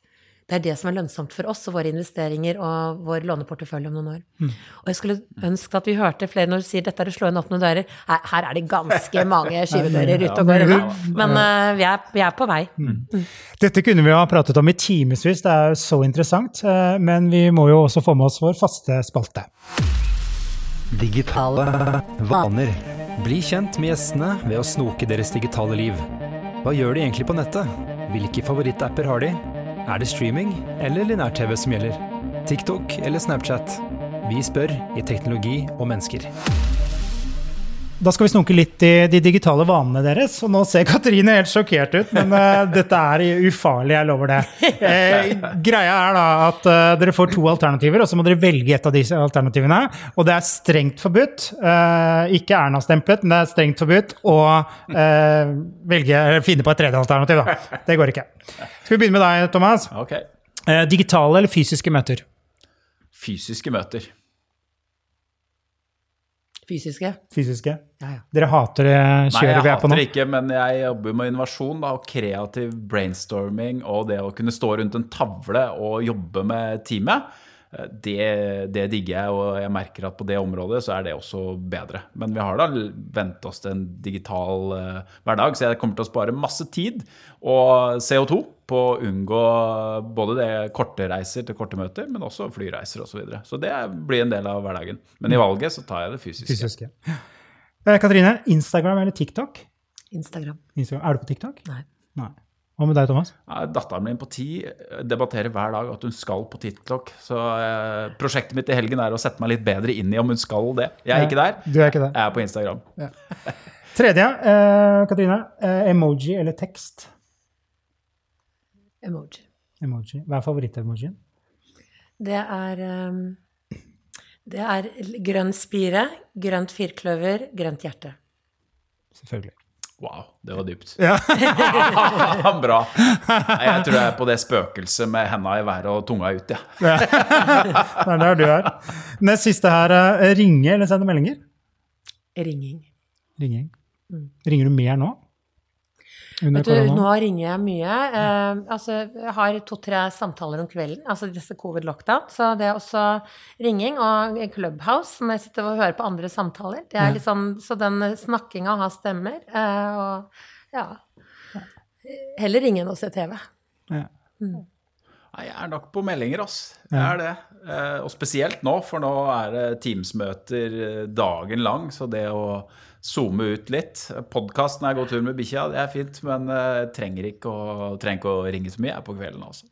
Det er det som er lønnsomt for oss og våre investeringer og vår låneportefølje om noen år. Mm. Og jeg skulle ønske at vi hørte flere når du sier dette er å slå inn åpne dører. Her er det ganske mange skyvedører ute og går unna. Men uh, vi, er, vi, er, på vei. Mm. Dette kunne vi ha pratet om i timevis, det er så interessant. Men vi må jo også få med oss vår faste spalte. Digitale vaner. Bli kjent med gjestene ved å snoke deres digitale liv. Hva gjør de egentlig på nettet? Hvilke favorittapper har de? Er det streaming eller linær-TV som gjelder? TikTok eller Snapchat? Vi spør i Teknologi og mennesker. Da skal vi snoke litt i de digitale vanene deres. Og nå ser Katrine helt sjokkert ut, men uh, dette er ufarlig, jeg lover det. Eh, greia er da at uh, dere får to alternativer, og så må dere velge et av disse alternativene. Og det er strengt forbudt. Uh, ikke Erna-stemplet, men det er strengt forbudt å velge, finne på et tredje alternativ. Da. Det går ikke. Skal vi begynne med deg, Thomas? Okay. digitale eller fysiske møter? Fysiske møter. Fysiske? Fysiske. Ja, ja. Dere hater det kjøret vi er på nå? Nei, jeg hater ikke, men jeg jobber med innovasjon da, og kreativ brainstorming og det å kunne stå rundt en tavle og jobbe med teamet. Eh, det, det, digger jeg, og jeg merker at på det området så er det også bedre. Men vi har da vent oss til en digital uh, hverdag, så jeg kommer til å spare masse tid og CO2 på å unngå både det korte reiser til korte møter, men også flyreiser osv. Så, videre. så det blir en del av hverdagen. Men i valget så tar jeg det fysiske. fysiske. Eh, Katrine, Instagram eller TikTok? Instagram. Instagram. Er du på TikTok? Nei. Nei. Hva med deg, Thomas? Datteren min på ti debatterer hver dag at hun skal på TikTok. Så eh, prosjektet mitt i helgen er å sette meg litt bedre inn i om hun skal det. Jeg er ikke der. Du er ikke der. Jeg er på Instagram. Ja. Tredje, eh, Katrine. Eh, emoji eller tekst? Emoji. Emoji. Hva er favoritt-emojien? Det er um, Det er grønn spire, grønt firkløver, grønt hjerte. Selvfølgelig. Wow, det var dypt. Ja. Bra. Nei, jeg tror jeg er på det spøkelset med henda i været og tunga ut, jeg. Ja. det er der du er. Nest siste her, eh, ringe eller sende meldinger? Ringing. Ringing. Ringer du mer nå? Vet du, nå ringer jeg mye. Eh, altså, jeg har to-tre samtaler om kvelden, altså disse covid-lockdown. Så det er også ringing og Clubhouse, som jeg sitter og hører på andre samtaler. Det er liksom, så den snakkinga har stemmer. Eh, og ja Heller ringe enn å se TV. Ja. Mm. Jeg er nok på meldinger, ass. Jeg er det. Eh, og spesielt nå, for nå er det Teams-møter eh, dagen lang. Så det å zoome ut litt Podkasten er god tur med bikkja', det er fint. Men jeg eh, trenger ikke å, trenger ikke å ringe så mye jeg på kvelden, også.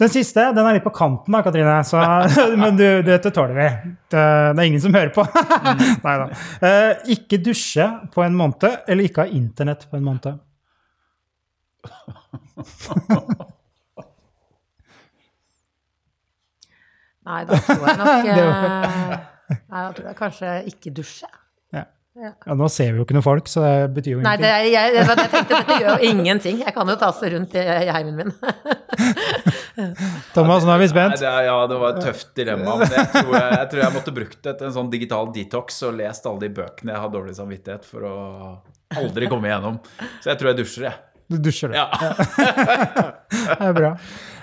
Den siste den er litt på kanten, da, Katrine. Så, men du, dette tåler vi. Det, det, er ingen som hører på. Nei da. Eh, ikke dusje på en måned, eller ikke ha internett på en måned. Nei, da tror jeg nok eh, Nei, da tror jeg kanskje ikke dusje. Ja. Ja. Nå ser vi jo ikke noen folk, så det betyr jo ingenting. Nei, det, jeg, jeg, jeg, tenkte dette gjør jo ingenting. Jeg kan jo ta seg rundt i, i heimen min. Thomas, nå er vi spent. Nei, det, ja, det var et tøft dilemma. Men jeg tror jeg, jeg, tror jeg måtte brukt til en sånn digital detox og lest alle de bøkene jeg har dårlig samvittighet for å aldri komme igjennom. Så jeg tror jeg dusjer, jeg. Du dusjer, det. Ja. det er bra.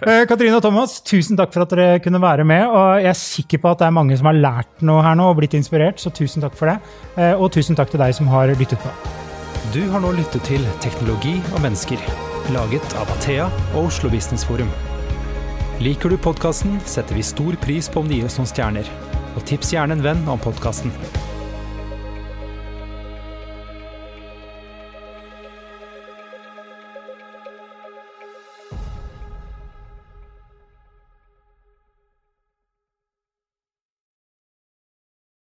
Eh, Katrine og Thomas, tusen takk for at dere kunne være med. og Jeg er sikker på at det er mange som har lært noe her nå og blitt inspirert, så tusen takk for det. Eh, og tusen takk til deg som har lyttet på. Du har nå lyttet til Teknologi og mennesker, laget av Athea og Oslo Business Forum. Liker du podkasten, setter vi stor pris på om du gir oss noen stjerner. Og tips gjerne en venn om podkasten.